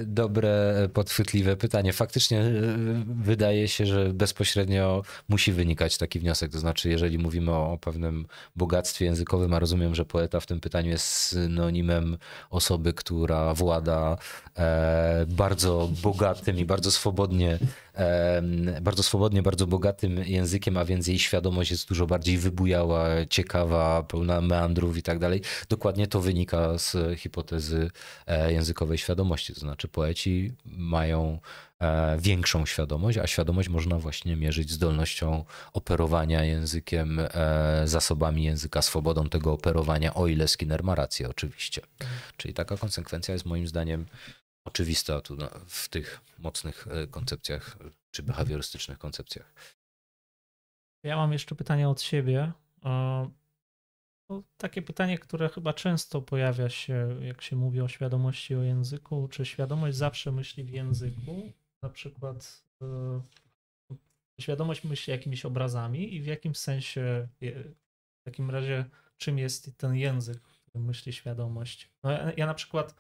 dobre, podchwytliwe pytanie. Faktycznie e, wydaje się, że bezpośrednio musi wynikać taki wniosek. To znaczy, jeżeli mówimy o pewnym bogactwie językowym, a rozumiem, że poeta w tym pytaniu jest synonimem osoby, która włada e, bardzo bogatym i bardzo swobodnie bardzo swobodnie, bardzo bogatym językiem, a więc jej świadomość jest dużo bardziej wybujała, ciekawa, pełna meandrów i tak dalej. Dokładnie to wynika z hipotezy e, językowej świadomości. To znaczy poeci mają e, większą świadomość, a świadomość można właśnie mierzyć zdolnością operowania językiem, e, zasobami języka, swobodą tego operowania, o ile Skinner ma rację oczywiście. Czyli taka konsekwencja jest moim zdaniem oczywista tu w tych mocnych e, koncepcjach czy behawiorystycznych koncepcjach. Ja mam jeszcze pytanie od siebie. To takie pytanie, które chyba często pojawia się, jak się mówi o świadomości o języku. Czy świadomość zawsze myśli w języku? Na przykład e, świadomość myśli jakimiś obrazami i w jakim sensie, w takim razie, czym jest ten język, w którym myśli świadomość? No ja, ja na przykład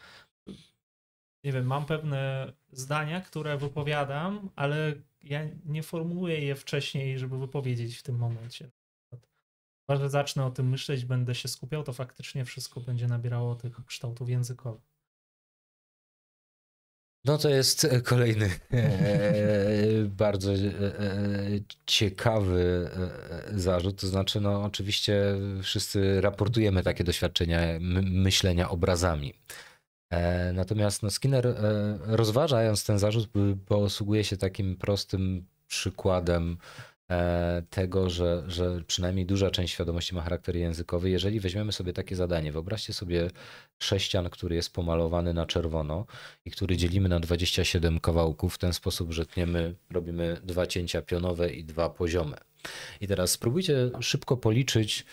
nie wiem, mam pewne zdania, które wypowiadam, ale ja nie formułuję je wcześniej, żeby wypowiedzieć w tym momencie. Chyba, zacznę o tym myśleć, będę się skupiał, to faktycznie wszystko będzie nabierało tych kształtów językowych. No to jest kolejny e, bardzo e, ciekawy e, zarzut. To znaczy, no oczywiście wszyscy raportujemy takie doświadczenia myślenia obrazami. E, natomiast no, Skinner, e, rozważając ten zarzut, posługuje się takim prostym przykładem e, tego, że, że przynajmniej duża część świadomości ma charakter językowy. Jeżeli weźmiemy sobie takie zadanie, wyobraźcie sobie sześcian, który jest pomalowany na czerwono i który dzielimy na 27 kawałków w ten sposób, że tniemy, robimy dwa cięcia pionowe i dwa poziome. I teraz spróbujcie szybko policzyć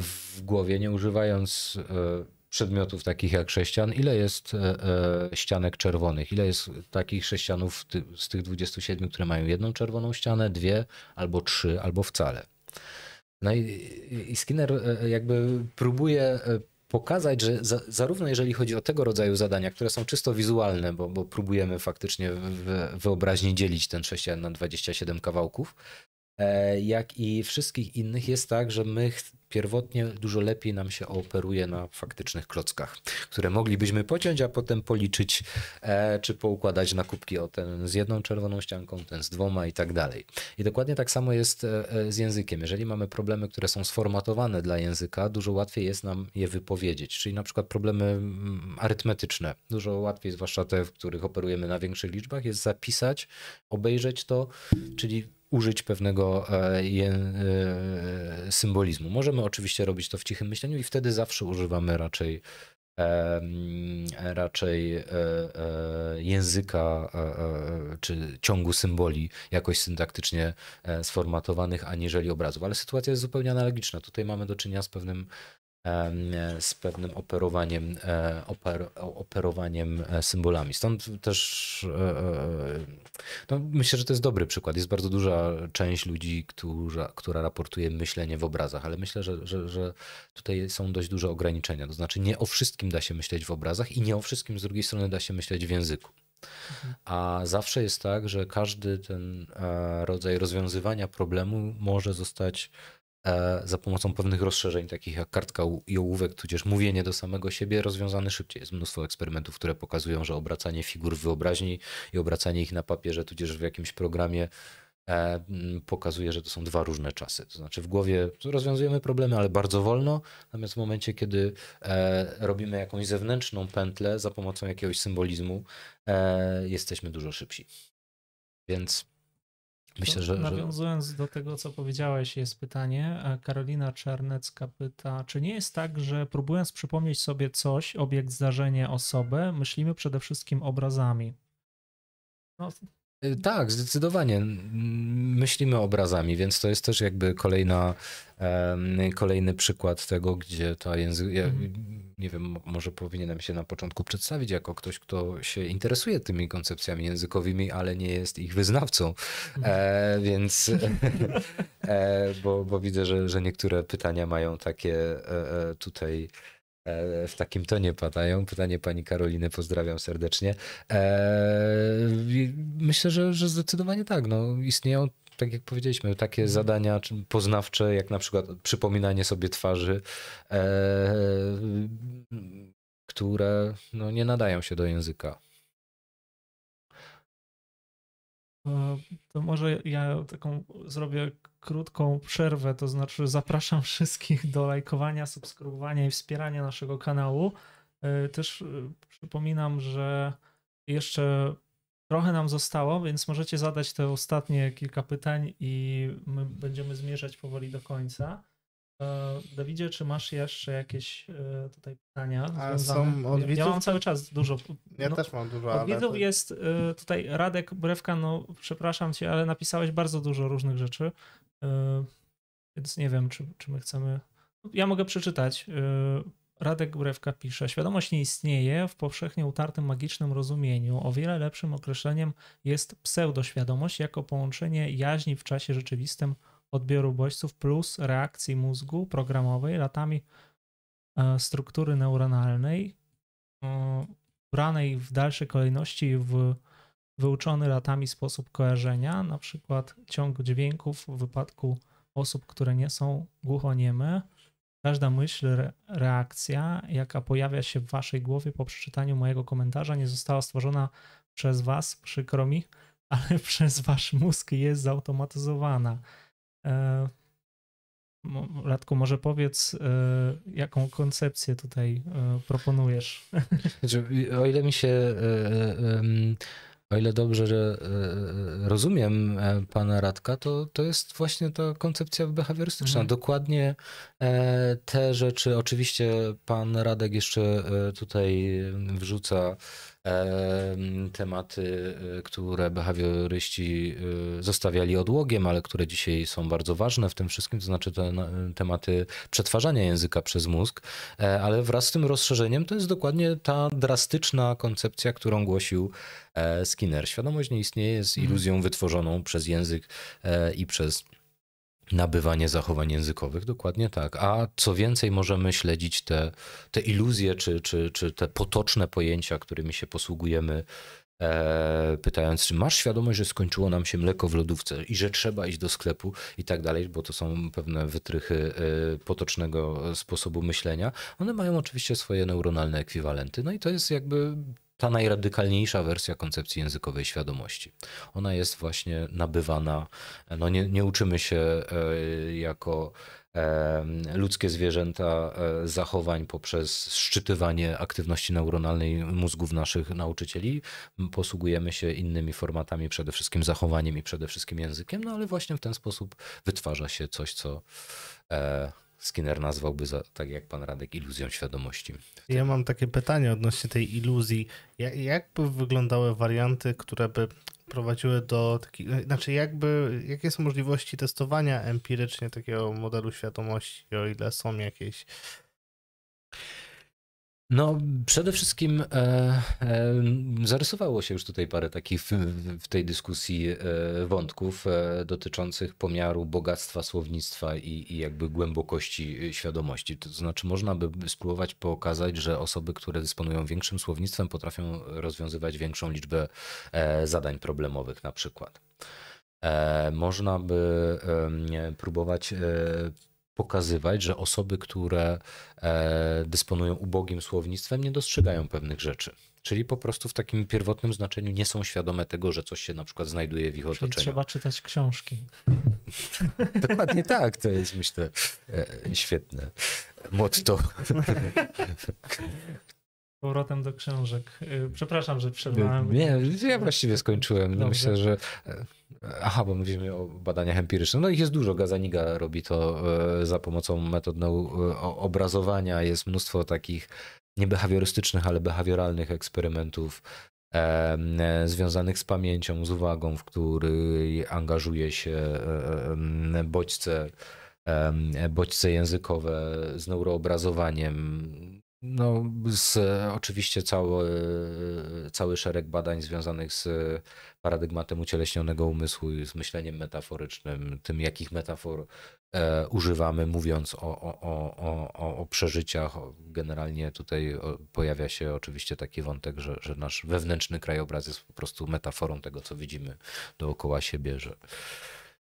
w głowie, nie używając przedmiotów takich jak sześcian, ile jest e, e, ścianek czerwonych? Ile jest takich sześcianów z tych 27, które mają jedną czerwoną ścianę, dwie, albo trzy, albo wcale? No i, Skinner e, jakby próbuje pokazać, że za, zarówno jeżeli chodzi o tego rodzaju zadania, które są czysto wizualne, bo, bo próbujemy faktycznie w wyobraźni dzielić ten sześcian na 27 kawałków, jak i wszystkich innych jest tak, że my pierwotnie dużo lepiej nam się operuje na faktycznych klockach, które moglibyśmy pociąć, a potem policzyć, e, czy poukładać na kubki o ten z jedną czerwoną ścianką, ten z dwoma i tak dalej. I dokładnie tak samo jest e, e, z językiem. Jeżeli mamy problemy, które są sformatowane dla języka, dużo łatwiej jest nam je wypowiedzieć, czyli na przykład problemy arytmetyczne. Dużo łatwiej, zwłaszcza te, w których operujemy na większych liczbach, jest zapisać, obejrzeć to, czyli użyć pewnego e, e, symbolizmu. Możemy oczywiście robić to w cichym myśleniu i wtedy zawsze używamy raczej raczej e, języka czy ciągu symboli jakoś syntaktycznie sformatowanych, aniżeli obrazów. Ale sytuacja jest zupełnie analogiczna. Tutaj mamy do czynienia z pewnym z pewnym operowaniem, e, oper, operowaniem e, symbolami. Stąd też e, no myślę, że to jest dobry przykład. Jest bardzo duża część ludzi, która, która raportuje myślenie w obrazach, ale myślę, że, że, że tutaj są dość duże ograniczenia. To znaczy nie o wszystkim da się myśleć w obrazach i nie o wszystkim z drugiej strony da się myśleć w języku. Mhm. A zawsze jest tak, że każdy ten rodzaj rozwiązywania problemu może zostać za pomocą pewnych rozszerzeń, takich jak kartka i ołówek, tudzież mówienie do samego siebie, rozwiązany szybciej. Jest mnóstwo eksperymentów, które pokazują, że obracanie figur w wyobraźni i obracanie ich na papierze, tudzież w jakimś programie e, pokazuje, że to są dwa różne czasy. To znaczy w głowie rozwiązujemy problemy, ale bardzo wolno, natomiast w momencie, kiedy e, robimy jakąś zewnętrzną pętlę za pomocą jakiegoś symbolizmu, jesteśmy dużo szybsi. Więc myślę, że, że... Nawiązując do tego, co powiedziałeś, jest pytanie. E, Karolina Czernecka pyta, czy nie jest tak, że próbując przypomnieć sobie coś, obiekt, zdarzenie, osobę, myślimy przede wszystkim obrazami? No, tak, zdecydowanie. Myślimy obrazami, więc to jest też jakby kolejna, kolejny przykład tego, gdzie ta język. Ja, mhm. nie wiem, może powinienem się na początku przedstawić jako ktoś, kto się interesuje tymi koncepcjami językowymi, ale nie jest ich wyznawcą. E, więc e, bo, bo widzę, że, że niektóre pytania mają takie e, e tutaj w takim tonie padają. Pytanie pani Karoliny, pozdrawiam serdecznie. E, myślę, że, że zdecydowanie tak. No, istnieją tak jak powiedzieliśmy, takie mhm. zadania poznawcze, jak na przykład przypominanie sobie twarzy, e, które no, nie nadają się do języka. To może ja taką zrobię krótką przerwę, to znaczy zapraszam wszystkich do lajkowania, subskrybowania i wspierania naszego kanału. E, też e, przypominam, że jeszcze trochę nam zostało, więc możecie zadać te ostatnie kilka pytań i my będziemy zmierzać powoli do końca. E, Dawidzie, czy masz jeszcze jakieś e, tutaj pytania? A są od widzów? Ja mam cały czas dużo. Ja no, też mam dużo. Od widzów to... jest e, tutaj Radek Brewka, no przepraszam cię, ale napisałeś bardzo dużo różnych rzeczy, więc nie wiem, czy, czy my chcemy... Ja mogę przeczytać. Radek Brewka pisze, świadomość nie istnieje w powszechnie utartym magicznym rozumieniu. O wiele lepszym określeniem jest pseudoświadomość jako połączenie jaźni w czasie rzeczywistym odbioru bodźców plus reakcji mózgu programowej latami e, struktury neuronalnej, e, branej w dalszej kolejności w wyuczony latami sposób kojarzenia, na przykład ciąg dźwięków w wypadku osób, które nie są głuchonieme. Każda myśl, reakcja, jaka pojawia się w waszej głowie po przeczytaniu mojego komentarza, nie została stworzona przez was, przykro mi, ale przez wasz mózg jest zautomatyzowana. E, Radku, może powiedz, e, jaką koncepcję tutaj e, proponujesz? Znaczy, o ile mi się, o ile dobrze rozumiem pana Radka, to, to jest właśnie ta koncepcja behawiorystyczna. Mhm. Dokładnie te rzeczy, oczywiście pan Radek jeszcze tutaj wrzuca tematy, e, które behawioryści e, zostawiali odłogiem, ale które dzisiaj są bardzo ważne w tym wszystkim, to znaczy te tematy przetwarzania języka przez mózg, e, ale wraz z tym rozszerzeniem to jest dokładnie ta drastyczna koncepcja, którą głosił Skinner. Świadomość nie istnieje, jest mhm. iluzją wytworzoną przez język i przez nabywanie zachowań językowych, dokładnie tak. A co więcej, możemy śledzić te, te iluzje, czy, czy, czy te potoczne pojęcia, którymi się posługujemy, e, pytając, czy masz świadomość, że skończyło nam się mleko w lodówce i że trzeba iść do sklepu i tak dalej, bo to są pewne wytrychy e, potocznego sposobu myślenia. One mają oczywiście swoje neuronalne ekwiwalenty. No i to jest jakby ta najradykalniejsza wersja koncepcji językowej świadomości. Ona jest właśnie nabywana. No nie, nie uczymy się e, jako e, ludzkie zwierzęta e, zachowań poprzez szczytywanie aktywności neuronalnej mózgów naszych nauczycieli. Posługujemy się innymi formatami, przede wszystkim zachowaniem i przede wszystkim językiem, no ale właśnie w ten sposób wytwarza się coś, co Skinner nazwałby, za, tak jak pan Radek, iluzją świadomości. Ja mam takie pytanie odnośnie tej iluzji. Jak, jak by wyglądały warianty, które by prowadziły do takich, znaczy jakby, jakie są możliwości testowania empirycznie takiego modelu świadomości, o ile są jakieś? No, przede wszystkim e, e, zarysowało się już tutaj parę takich w, w tej dyskusji e, wątków e, dotyczących pomiaru bogactwa słownictwa i, i, jakby głębokości świadomości. To znaczy, można by spróbować pokazać, że osoby, które dysponują większym słownictwem, potrafią rozwiązywać większą liczbę e, zadań problemowych, na przykład. E, można by próbować pokazywać, że osoby, które e, dysponują ubogim słownictwem, nie dostrzegają pewnych rzeczy. Czyli po prostu w takim pierwotnym znaczeniu nie są świadome tego, że coś się na przykład znajduje w ich otoczeniu. Czyli trzeba czytać książki. Dokładnie tak, to jest myślę e, świetne motto, powrotem do książek. Y, przepraszam, że przerwałem. Nie, ja właściwie skończyłem. No myślę, że. E, aha, bo mówimy o badaniach empirycznych. No ich jest dużo. Gazaniga robi to e, za pomocą metod obrazowania. Jest mnóstwo takich nie behawiorystycznych, ale behawioralnych eksperymentów e, związanych z pamięcią, z uwagą, w której angażuje się bodźce, bodźce językowe z neuroobrazowaniem no, z, oczywiście cały, cały szereg badań związanych z paradygmatem ucieleśnionego umysłu, z myśleniem metaforycznym, tym jakich metafor e, używamy, mówiąc o, o, o, o, o przeżyciach. Generalnie tutaj pojawia się oczywiście taki wątek, że, że nasz wewnętrzny krajobraz jest po prostu metaforą tego, co widzimy dookoła siebie, że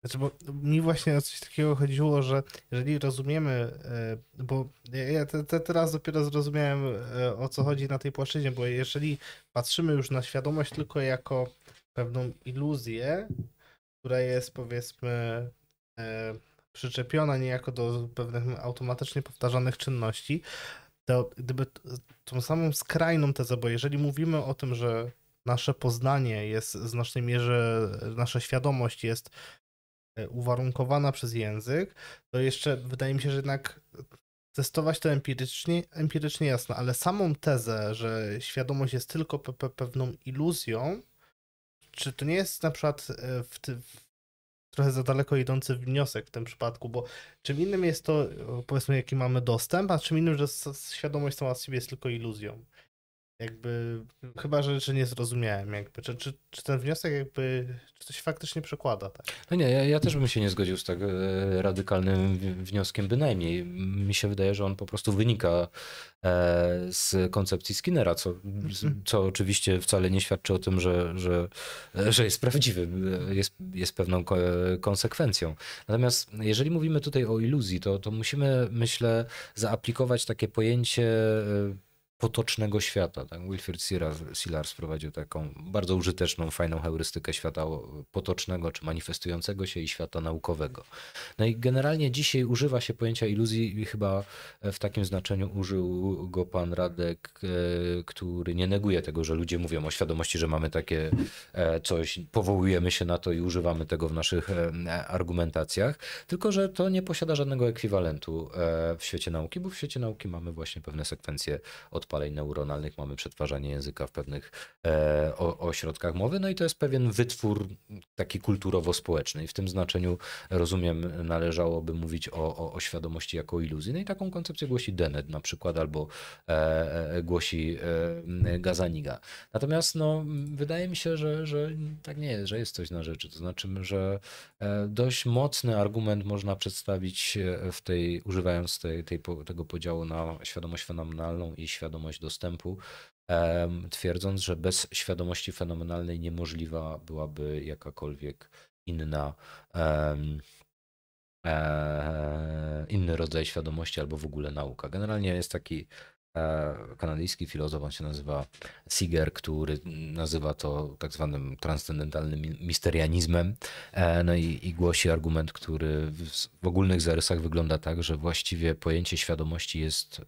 znaczy, bo mi właśnie o coś takiego chodziło, że jeżeli rozumiemy, e, bo ja te, te teraz dopiero zrozumiałem e, o co chodzi na tej płaszczyźnie, bo jeżeli patrzymy już na świadomość tylko jako pewną iluzję, która jest powiedzmy e, przyczepiona niejako do pewnych automatycznie powtarzanych czynności, to gdyby tą samą skrajną tezę, bo jeżeli mówimy o tym, że nasze poznanie jest w znacznej mierze, nasza świadomość jest uwarunkowana przez język, to jeszcze wydaje mi się, że jednak testować to empirycznie, empirycznie jasno, ale samą tezę, że świadomość jest tylko pe pe pewną iluzją, czy to nie jest na przykład e, w, w trochę za daleko idący wniosek w tym przypadku, bo czym innym jest to, powiedzmy, jaki mamy dostęp, a czym innym, że świadomość sama z siebie jest tylko iluzją. Jakby, chyba, że, że nie zrozumiałem, jakby, czy, czy, czy ten wniosek jakby, czy to się faktycznie przekłada, tak? No nie, ja, ja też bym się nie zgodził z tak e, radykalnym wnioskiem bynajmniej. Mi się wydaje, że on po prostu wynika e, z koncepcji Skinnera, co, mhm. co oczywiście wcale nie świadczy o tym, że, że, że jest prawdziwy, jest, jest pewną konsekwencją. Natomiast jeżeli mówimy tutaj o iluzji, to, to musimy, myślę, zaaplikować takie pojęcie e, potocznego świata. Tak? Wilfrid Sillars wprowadził taką bardzo użyteczną, fajną heurystykę świata potocznego, czy manifestującego się i świata naukowego. No i generalnie dzisiaj używa się pojęcia iluzji i chyba w takim znaczeniu użył go pan Radek, e, który nie neguje tego, że ludzie mówią o świadomości, że mamy takie e, coś, powołujemy się na to i używamy tego w naszych e, argumentacjach, tylko że to nie posiada żadnego ekwiwalentu w świecie nauki, bo w świecie nauki mamy właśnie pewne sekwencje od odpaleń neuronalnych mamy przetwarzanie języka w pewnych e, ośrodkach mowy, no i to jest pewien wytwór taki kulturowo-społeczny i w tym znaczeniu rozumiem należałoby mówić o, o, o świadomości jako iluzji. No i taką koncepcję głosi Dennett na przykład albo e, e, głosi e, Gazaniga. Natomiast no, wydaje mi się, że, że tak nie jest, że jest coś na rzeczy. To znaczy, że e, dość mocny argument można przedstawić e, w tej, używając tej, tej, tego podziału na świadomość fenomenalną i świadomość świadomość dostępu, twierdząc, że bez świadomości fenomenalnej niemożliwa byłaby jakakolwiek inna e, inny rodzaj świadomości albo w ogóle nauka. Generalnie jest taki e, kanadyjski filozof, on się nazywa Siger, który nazywa to tak zwanym transcendentalnym misterianizmem. E, no i, i głosi argument, który w, w ogólnych zarysach wygląda tak, że właściwie pojęcie świadomości jest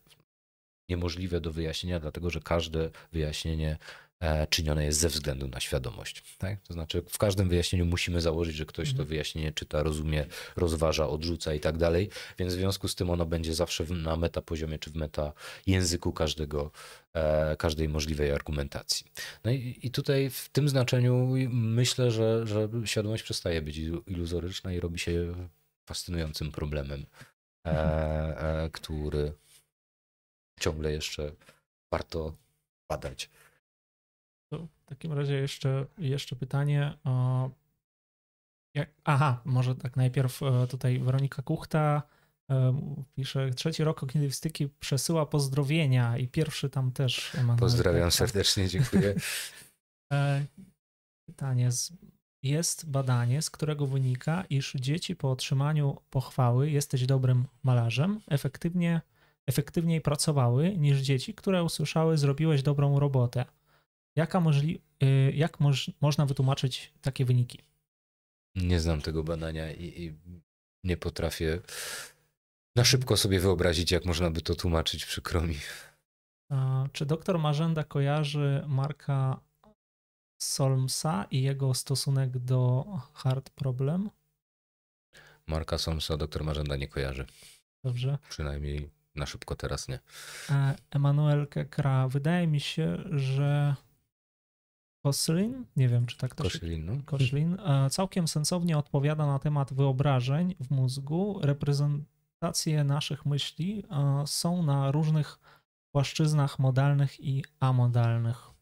niemożliwe do wyjaśnienia, dlatego że każde wyjaśnienie e, czynione jest ze względu na świadomość. Tak? To znaczy, w każdym wyjaśnieniu musimy założyć, że ktoś to mhm. wyjaśnienie czyta, rozumie, rozważa, odrzuca i tak dalej, więc w związku z tym ono będzie zawsze na meta poziomie czy w meta języku każdego, e, każdej możliwej argumentacji. No i, i tutaj w tym znaczeniu myślę, że, że świadomość przestaje być iluzoryczna i robi się fascynującym problemem, e, mhm. który ciągle jeszcze warto badać. To w takim razie jeszcze, jeszcze pytanie. O, jak, aha, może tak najpierw e, tutaj Weronika Kuchta e, pisze, trzeci rok ognistyki przesyła pozdrowienia i pierwszy tam też. Emanuel Pozdrawiam serdecznie, dziękuję. E, pytanie. Jest badanie, z którego wynika, iż dzieci po otrzymaniu pochwały jesteś dobrym malarzem, efektywnie efektywniej pracowały niż dzieci, które usłyszały zrobiłeś dobrą robotę. Jaka możli- y, jak moż- można wytłumaczyć takie wyniki? Nie znam tego badania i, i nie potrafię na szybko sobie wyobrazić, jak można by to tłumaczyć, przykro mi. E, Czy doktor Marzenda kojarzy Marka Solmsa i jego stosunek do Hard Problem? Marka Somsa doktor Marzenda nie kojarzy. Dobrze. Przynajmniej na szybko teraz nie. E, Emanuel Kekra, wydaje mi się, że Koslin, nie wiem czy tak to się Koszylin, no. Koszlin, e, całkiem sensownie odpowiada na temat wyobrażeń w mózgu. Reprezentacje naszych myśli e, są na różnych płaszczyznach modalnych i amodalnych.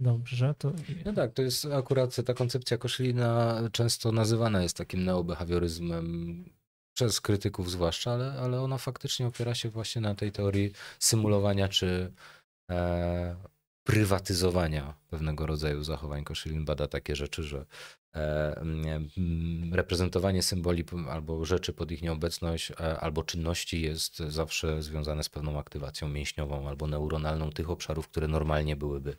Dobrze, to No tak, to jest akurat ta koncepcja Koszylina często nazywana jest takim neobehawioryzmem przez krytyków zwłaszcza, ale, ale ona faktycznie opiera się właśnie na tej teorii symulowania czy e, prywatyzowania pewnego rodzaju zachowań. Koszylin bada takie rzeczy, że e, mm, reprezentowanie symboli albo rzeczy pod ich nieobecność, e, albo czynności jest zawsze związane z pewną aktywacją mięśniową albo neuronalną tych obszarów, które normalnie byłyby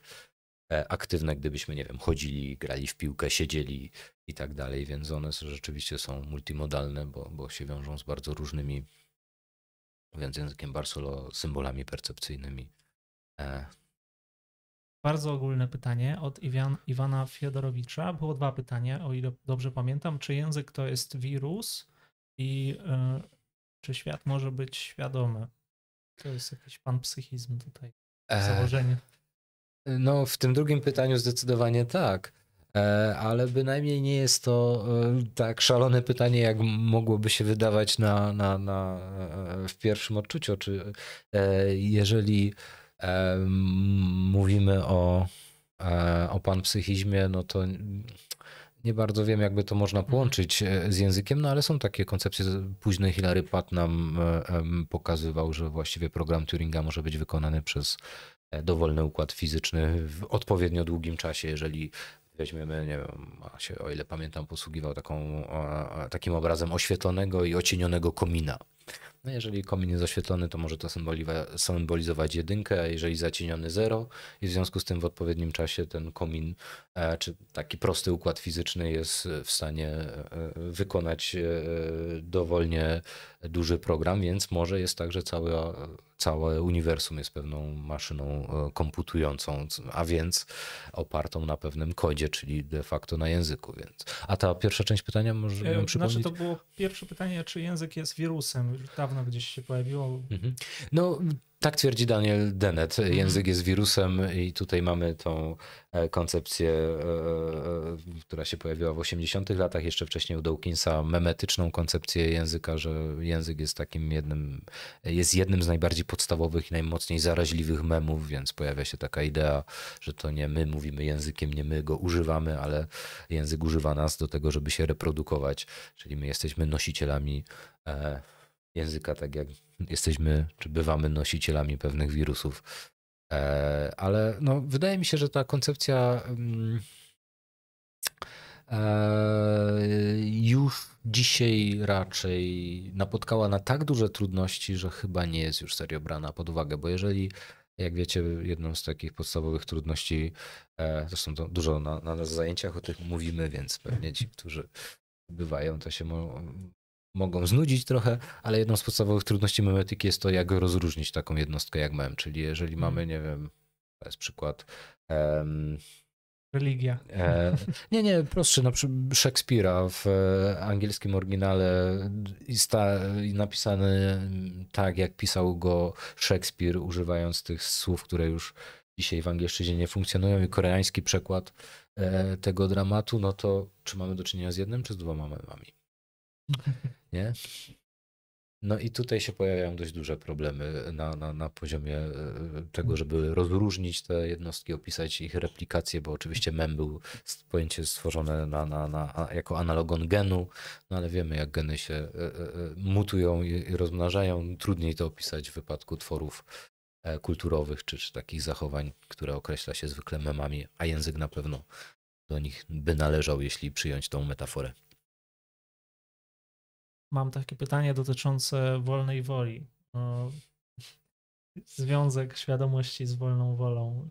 aktywne, gdybyśmy, nie wiem, chodzili, grali w piłkę, siedzieli i tak dalej, więc one rzeczywiście są multimodalne, bo, bo się wiążą z bardzo różnymi, mówiąc językiem Barcelo, symbolami percepcyjnymi. E, bardzo ogólne pytanie od Iwan, Iwana Fiodorowicza. Było dwa pytania, o ile dobrze pamiętam. Czy język to jest wirus i e, czy świat może być świadomy? To jest jakiś panpsychizm tutaj, e, założenie. No, w tym drugim pytaniu zdecydowanie tak. E, Ale bynajmniej nie jest to e, tak szalone pytanie, jak mogłoby się wydawać na, na, na, e, w pierwszym odczuciu. Czy jeżeli mówimy o, o panpsychizmie, no to nie bardzo wiem, jakby to można połączyć e, z językiem, no ale są takie koncepcje. Późny Hilary Putnam e, em, pokazywał, że właściwie program Turinga może być wykonany przez dowolny układ fizyczny w odpowiednio długim czasie, jeżeli weźmiemy, nie wiem, się, o ile pamiętam, posługiwał taką, e, takim obrazem oświetlonego i ocienionego komina. No jeżeli komin jest oświetlony, to może to symbolizować jedynkę, a jeżeli zacieniony zero i w związku z tym w odpowiednim czasie ten komin, e, czy taki prosty układ fizyczny jest w stanie e, wykonać e, dowolnie duży program, więc może jest tak, że całe, całe uniwersum jest pewną maszyną komputującą, a więc opartą na pewnym kodzie, czyli de facto na języku. Więc. A ta pierwsza część pytania może E, przypomnieć? Znaczy to było pierwsze pytanie, czy język jest wirusem. Już dawno gdzieś się pojawiło. Mhm. No, tak twierdzi Daniel Dennett. Mhm. Język jest wirusem i tutaj mamy tą e, koncepcję, e, e, która się pojawiła w 80 latach, jeszcze wcześniej u Dawkinsa, memetyczną koncepcję języka, że język jest takim jednym, jest jednym z najbardziej podstawowych i najmocniej zaraźliwych memów, więc pojawia się taka idea, że to nie my mówimy językiem, nie my go używamy, ale język używa nas do tego, żeby się reprodukować, czyli my jesteśmy nosicielami języka, tak jak jesteśmy, czy bywamy nosicielami pewnych wirusów. E, ale no, wydaje mi się, że ta koncepcja mm, e, już dzisiaj raczej napotkała na tak duże trudności, że chyba nie jest już serio brana pod uwagę, bo jeżeli jak wiecie, jedną z takich podstawowych trudności, e, zresztą to dużo na, na zajęciach o tych mówimy, więc pewnie ci, którzy bywają, to się mo, mogą znudzić trochę, ale jedną z podstawowych trudności memetyki jest to, jak rozróżnić taką jednostkę jak mem, czyli jeżeli mamy, nie wiem, to jest przykład, Religia. e, nie, nie, prostszy, na przykład Szekspira w e, angielskim oryginale i sta, napisany tak, jak pisał go Szekspir, używając tych słów, które już dzisiaj w angielszczyźnie nie funkcjonują i koreański przekład e, tego dramatu, no to czy mamy do czynienia z jednym, czy z dwoma memami? Nie? No i tutaj się pojawiają dość duże problemy na, na, na poziomie e, tego, żeby rozróżnić te jednostki, opisać ich replikację, bo oczywiście mem był pojęcie stworzone na, na, na, jako analogon genu, no ale wiemy jak geny się e, e, mutują i, rozmnażają. Trudniej to opisać w wypadku tworów kulturowych czy, czy takich zachowań, które określa się zwykle memami, a język na pewno do nich by należał, jeśli przyjąć tą metaforę. Mam takie pytanie dotyczące wolnej woli. O, Związek świadomości z wolną wolą.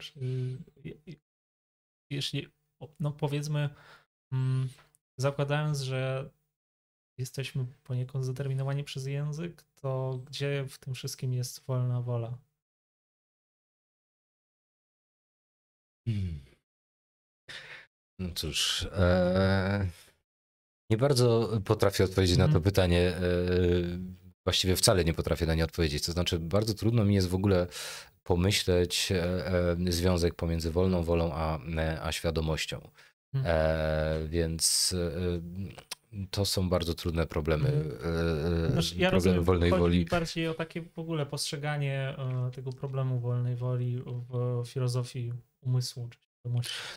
Jeśli, no powiedzmy, mm, zakładając, że jesteśmy poniekąd zdeterminowani przez język, to gdzie w tym wszystkim jest wolna wola? Hmm. No cóż, e, nie bardzo potrafię odpowiedzieć na to Mhm. pytanie. E, właściwie wcale nie potrafię na nie odpowiedzieć. To znaczy, bardzo trudno mi jest w ogóle pomyśleć e, e, związek pomiędzy wolną wolą a, a świadomością. Mhm. E, więc to są bardzo trudne problemy. E, Znaczy, ja problemy rozumiem, wolnej woli. mi bardziej o takie w ogóle postrzeganie tego problemu wolnej woli w filozofii umysłu czy.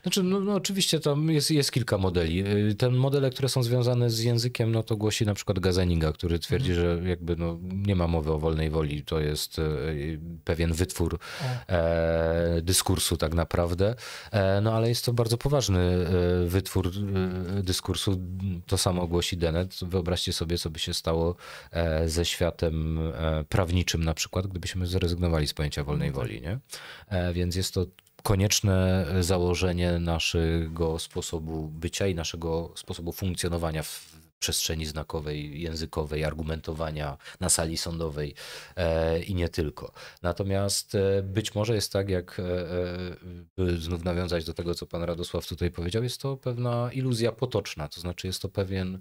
Znaczy, no, no oczywiście tam jest, jest kilka modeli. Y, Te modele, które są związane z językiem, no to głosi na przykład Gazaniga, który twierdzi, że jakby no, nie ma mowy o wolnej woli, to jest y, pewien wytwór e, dyskursu tak naprawdę. E, no ale jest to bardzo poważny e, wytwór e, dyskursu. To samo głosi Dennett. Wyobraźcie sobie, co by się stało e, ze światem e, prawniczym na przykład, gdybyśmy zrezygnowali z pojęcia wolnej No tak. woli. Nie? Więc jest to konieczne założenie naszego sposobu bycia i naszego sposobu funkcjonowania w przestrzeni znakowej, językowej, argumentowania na sali sądowej e, i nie tylko. Natomiast e, być może jest tak, jak e, by znów nawiązać do tego, co pan Radosław tutaj powiedział, jest to pewna iluzja potoczna, to znaczy jest to pewien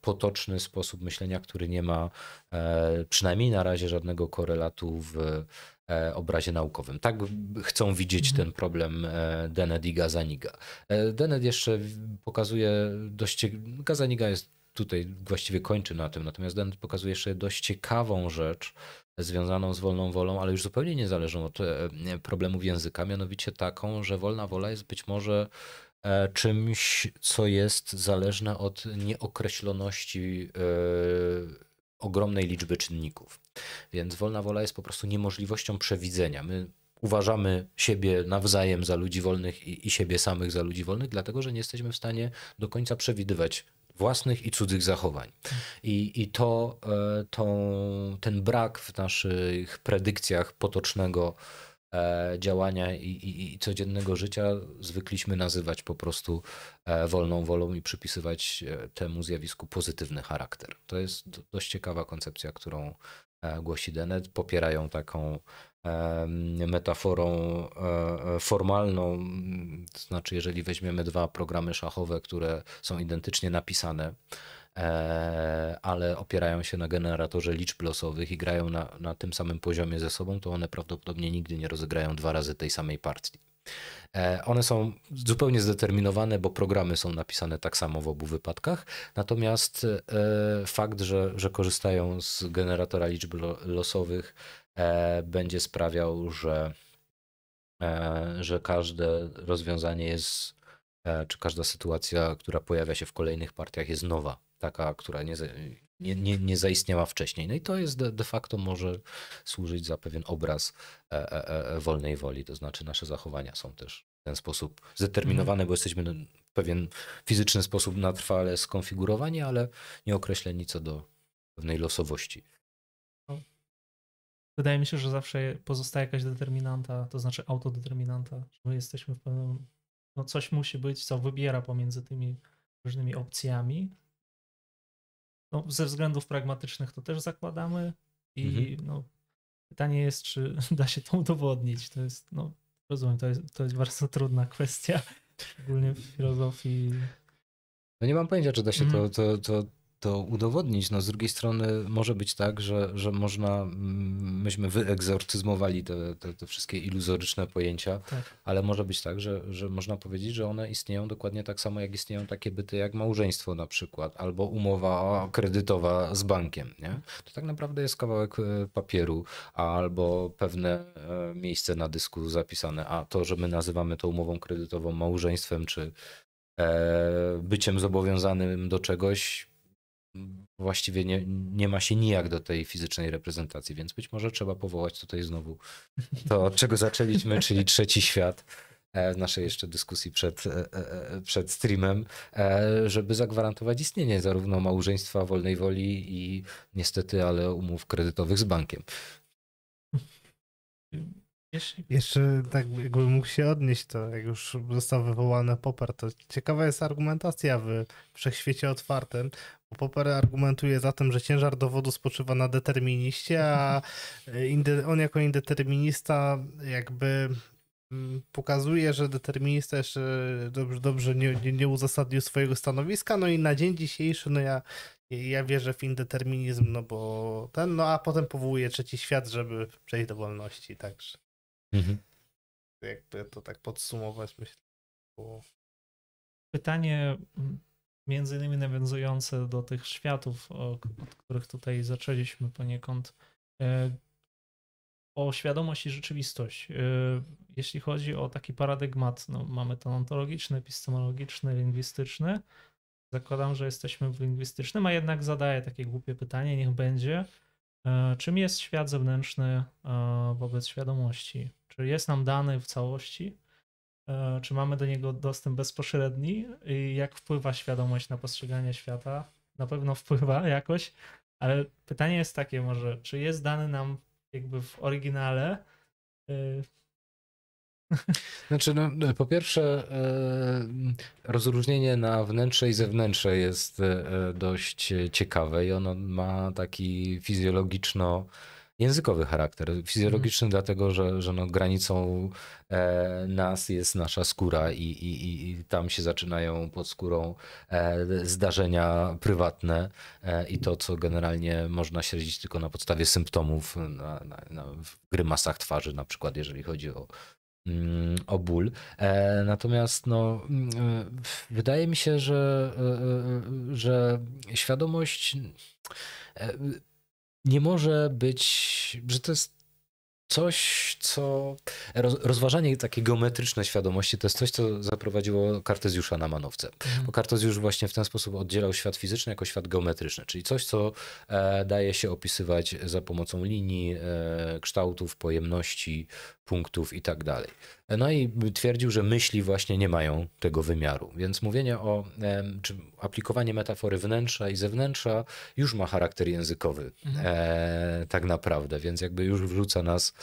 potoczny sposób myślenia, który nie ma przynajmniej na razie żadnego korelatu w obrazie naukowym. Tak chcą widzieć Mhm. ten problem e, Dennett i Gazaniga. E, Dennett jeszcze pokazuje dość... Gazaniga jest tutaj właściwie kończy na tym, natomiast Dennett pokazuje jeszcze dość ciekawą rzecz związaną z wolną wolą, ale już zupełnie niezależną od e, problemów języka, mianowicie taką, że wolna wola jest być może e, czymś, co jest zależne od nieokreśloności e, ogromnej liczby czynników. Więc wolna wola jest po prostu niemożliwością przewidzenia. My uważamy siebie nawzajem za ludzi wolnych i, i siebie samych za ludzi wolnych, dlatego że nie jesteśmy w stanie do końca przewidywać własnych i cudzych zachowań. I, i to, e, tą, ten brak w naszych predykcjach potocznego e, działania i, i, i codziennego życia zwykliśmy nazywać po prostu e, wolną wolą i przypisywać temu zjawisku pozytywny charakter. To jest do- dość ciekawa koncepcja, którą głosi Dennett. Popierają taką metaforą e, e, formalną, to znaczy jeżeli weźmiemy dwa programy szachowe, które są identycznie napisane, e, ale opierają się na generatorze liczb losowych i grają na, na tym samym poziomie ze sobą, to one prawdopodobnie nigdy nie rozegrają dwa razy tej samej partii. E, One są zupełnie zdeterminowane, bo programy są napisane tak samo w obu wypadkach. Natomiast e, fakt, że, że korzystają z generatora liczb lo- losowych, e, będzie sprawiał, że, że każde rozwiązanie jest, czy każda sytuacja, która pojawia się w kolejnych partiach, jest nowa. Taka, która nie, nie, nie, nie zaistniała wcześniej. No i to jest de, de facto może służyć za pewien obraz e, e, e, wolnej woli. To znaczy, nasze zachowania są też w ten sposób zdeterminowane, bo jesteśmy no, w pewien fizyczny sposób na trwale skonfigurowani, ale nie określeni co do pewnej losowości. Wydaje mi się, że zawsze pozostaje jakaś determinanta, to znaczy autodeterminanta, że my jesteśmy w pewnym, no coś musi być, co wybiera pomiędzy tymi różnymi opcjami. No, ze względów pragmatycznych to też zakładamy i Mhm. no, pytanie jest, czy da się to udowodnić. To jest, no, rozumiem, to jest, to jest bardzo trudna kwestia, szczególnie w filozofii. No nie mam pojęcia, czy da się Mhm. to, to, to, to udowodnić. No z drugiej strony może być tak, że, że można, mm, myśmy wyegzorcyzmowali te, te, te wszystkie iluzoryczne pojęcia, Tak. ale może być tak, że, że można powiedzieć, że one istnieją dokładnie tak samo, jak istnieją takie byty jak małżeństwo na przykład, albo umowa kredytowa z bankiem. Nie? To tak naprawdę jest kawałek e, papieru, albo pewne e, miejsce na dysku zapisane, a to, że my nazywamy to umową kredytową małżeństwem, czy e, byciem zobowiązanym do czegoś, właściwie nie, nie ma się nijak do tej fizycznej reprezentacji, więc być może trzeba powołać tutaj znowu to, od czego zaczęliśmy, czyli trzeci świat e, w naszej jeszcze dyskusji przed, e, e, przed streamem, żeby zagwarantować istnienie zarówno małżeństwa wolnej woli i niestety, ale umów kredytowych z bankiem. Jeszcze tak jakby mógł się odnieść, to jak już został wywołany Popper, to ciekawa jest argumentacja w wszechświecie otwartym, bo Popper argumentuje za tym, że ciężar dowodu spoczywa na determiniście, a on jako indeterminista jakby mm, pokazuje, że determinista jeszcze dobrze, dobrze nie, nie, nie uzasadnił swojego stanowiska, no i na dzień dzisiejszy, no ja, ja wierzę w indeterminizm, no bo ten, no a potem powołuje trzeci świat, żeby przejść do wolności, także Mhm. jakby to tak podsumować, myślę, było Pytanie mm, między innymi nawiązujące do tych światów, od których tutaj zaczęliśmy poniekąd, e, o świadomość i rzeczywistość. E, Jeśli chodzi o taki paradygmat, no, mamy ten ontologiczny, epistemologiczny, lingwistyczny. Zakładam, że jesteśmy w lingwistycznym, a jednak zadaję takie głupie pytanie, niech będzie. E, Czym jest świat zewnętrzny e, wobec świadomości? Czy jest nam dany w całości? E, Czy mamy do niego dostęp bezpośredni? I jak wpływa świadomość na postrzeganie świata? Na pewno wpływa jakoś, ale pytanie jest takie może, czy jest dany nam jakby w oryginale? Znaczy, no, po pierwsze, e, rozróżnienie na wnętrze i zewnętrze jest e, dość ciekawe i ono ma taki fizjologiczno językowy charakter. Fizjologiczny dlatego, że, że no granicą e, nas jest nasza skóra i, i, i- tam się zaczynają pod skórą e, zdarzenia prywatne e, i to, co generalnie można śledzić tylko na podstawie symptomów, na, na, na, w grymasach twarzy na przykład, jeżeli chodzi o, mm, o ból. E, natomiast no, mm, e, wydaje mi się, że, e, że świadomość nie może być, że to jest coś, co. Roz, rozważanie takie geometryczne świadomości to jest coś, co zaprowadziło Kartezjusza na manowce. Bo Kartezjusz właśnie w ten sposób oddzielał świat fizyczny jako świat geometryczny, czyli coś, co daje się opisywać za pomocą linii, kształtów, pojemności, punktów i tak dalej. No i twierdził, że myśli właśnie nie mają tego wymiaru. Więc mówienie o, czy aplikowanie metafory wnętrza i zewnętrza już ma charakter językowy, Mhm. e, tak naprawdę, więc jakby już wrzuca nas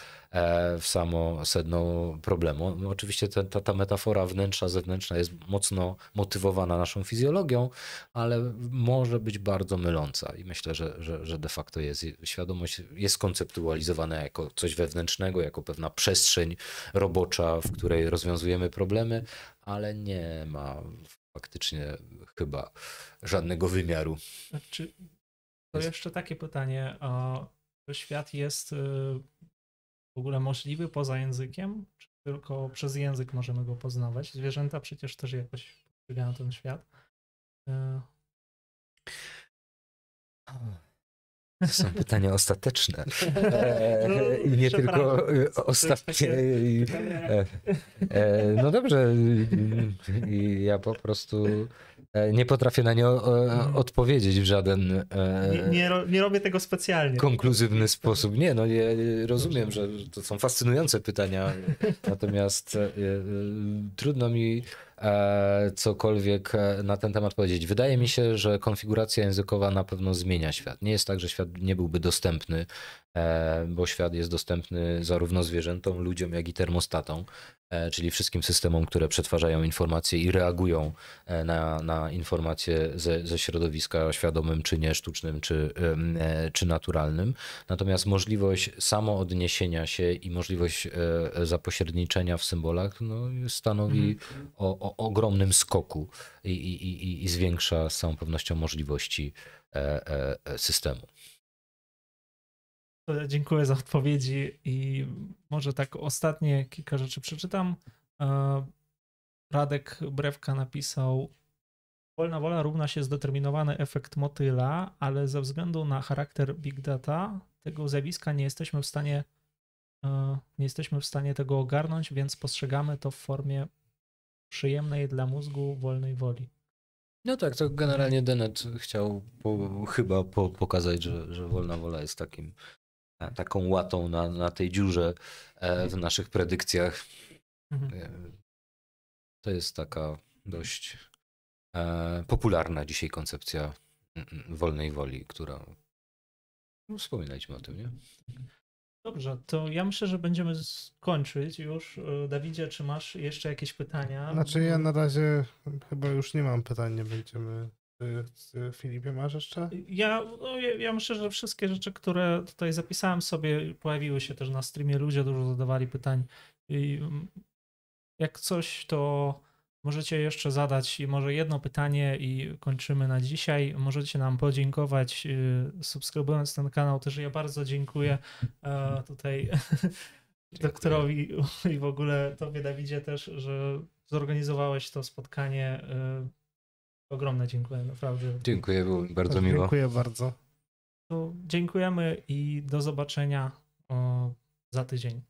w samo sedno problemu. No, oczywiście ta, ta, ta metafora wnętrza, zewnętrzna jest mocno motywowana naszą fizjologią, ale może być bardzo myląca i myślę, że, że, że de facto jest. Świadomość jest konceptualizowana jako coś wewnętrznego, jako pewna przestrzeń robocza, w której rozwiązujemy problemy, ale nie ma faktycznie chyba żadnego wymiaru. To jeszcze takie pytanie, świat jest y, w ogóle możliwy poza językiem, czy tylko przez język możemy go poznawać? Zwierzęta przecież też jakoś postrzegają ten świat. Y, To są pytania ostateczne. E, No, I nie przepraszam. tylko e, ostatnie. e, e, No dobrze. ja po prostu e, nie potrafię na nie e, odpowiedzieć w żaden e, Mhm. Nie, nie, nie robię tego specjalnie. konkluzywny sposób. Nie, no nie, rozumiem, że to są fascynujące pytania, natomiast e, e, trudno mi e, cokolwiek e, na ten temat powiedzieć. Wydaje mi się, że konfiguracja językowa na pewno zmienia świat. Nie jest tak, że świat nie byłby dostępny, e, bo świat jest dostępny zarówno zwierzętom, ludziom, jak i termostatom, e, czyli wszystkim systemom, które przetwarzają informacje i reagują e, na, na informacje ze, ze środowiska świadomym, czy nie, sztucznym, czy, e, czy naturalnym. Natomiast możliwość samoodniesienia się i możliwość e, zapośredniczenia w symbolach no, stanowi o, o ogromnym skoku i, i, i, i zwiększa z całą pewnością możliwości e, e, e, systemu. Dziękuję za odpowiedzi i może tak ostatnie kilka rzeczy przeczytam. E, Radek Brewka napisał Wolna wola równa się zdeterminowany efekt motyla, ale ze względu na charakter big data tego zjawiska nie jesteśmy w stanie e, nie jesteśmy w stanie tego ogarnąć, więc postrzegamy to w formie przyjemnej dla mózgu wolnej woli. No tak, to generalnie Dennett chciał po, chyba po, pokazać, że, że wolna wola jest takim, taką łatą na, na tej dziurze e, w naszych predykcjach. Mhm. E, To jest taka dość e, popularna dzisiaj koncepcja mm, mm, wolnej woli, która. No, wspominaliśmy o tym, nie? Dobrze, to ja myślę, że będziemy skończyć już. Dawidzie, czy masz jeszcze jakieś pytania? Znaczy ja na razie chyba już nie mam pytań, nie będziemy. Ty, ty, Filipie, masz jeszcze? Ja, no, ja, ja myślę, że wszystkie rzeczy, które tutaj zapisałem sobie, pojawiły się też na streamie. Ludzie dużo zadawali pytań i mm, jak coś, to możecie jeszcze zadać i może jedno pytanie i kończymy na dzisiaj. Możecie nam podziękować, y, subskrybując ten kanał. Też ja bardzo dziękuję e, tutaj doktorowi i w ogóle tobie, Dawidzie, też, że zorganizowałeś to spotkanie. Ogromne dziękuję, naprawdę. Dziękuję, było mi bardzo miło. Dziękuję bardzo. To dziękujemy i do zobaczenia o, za tydzień.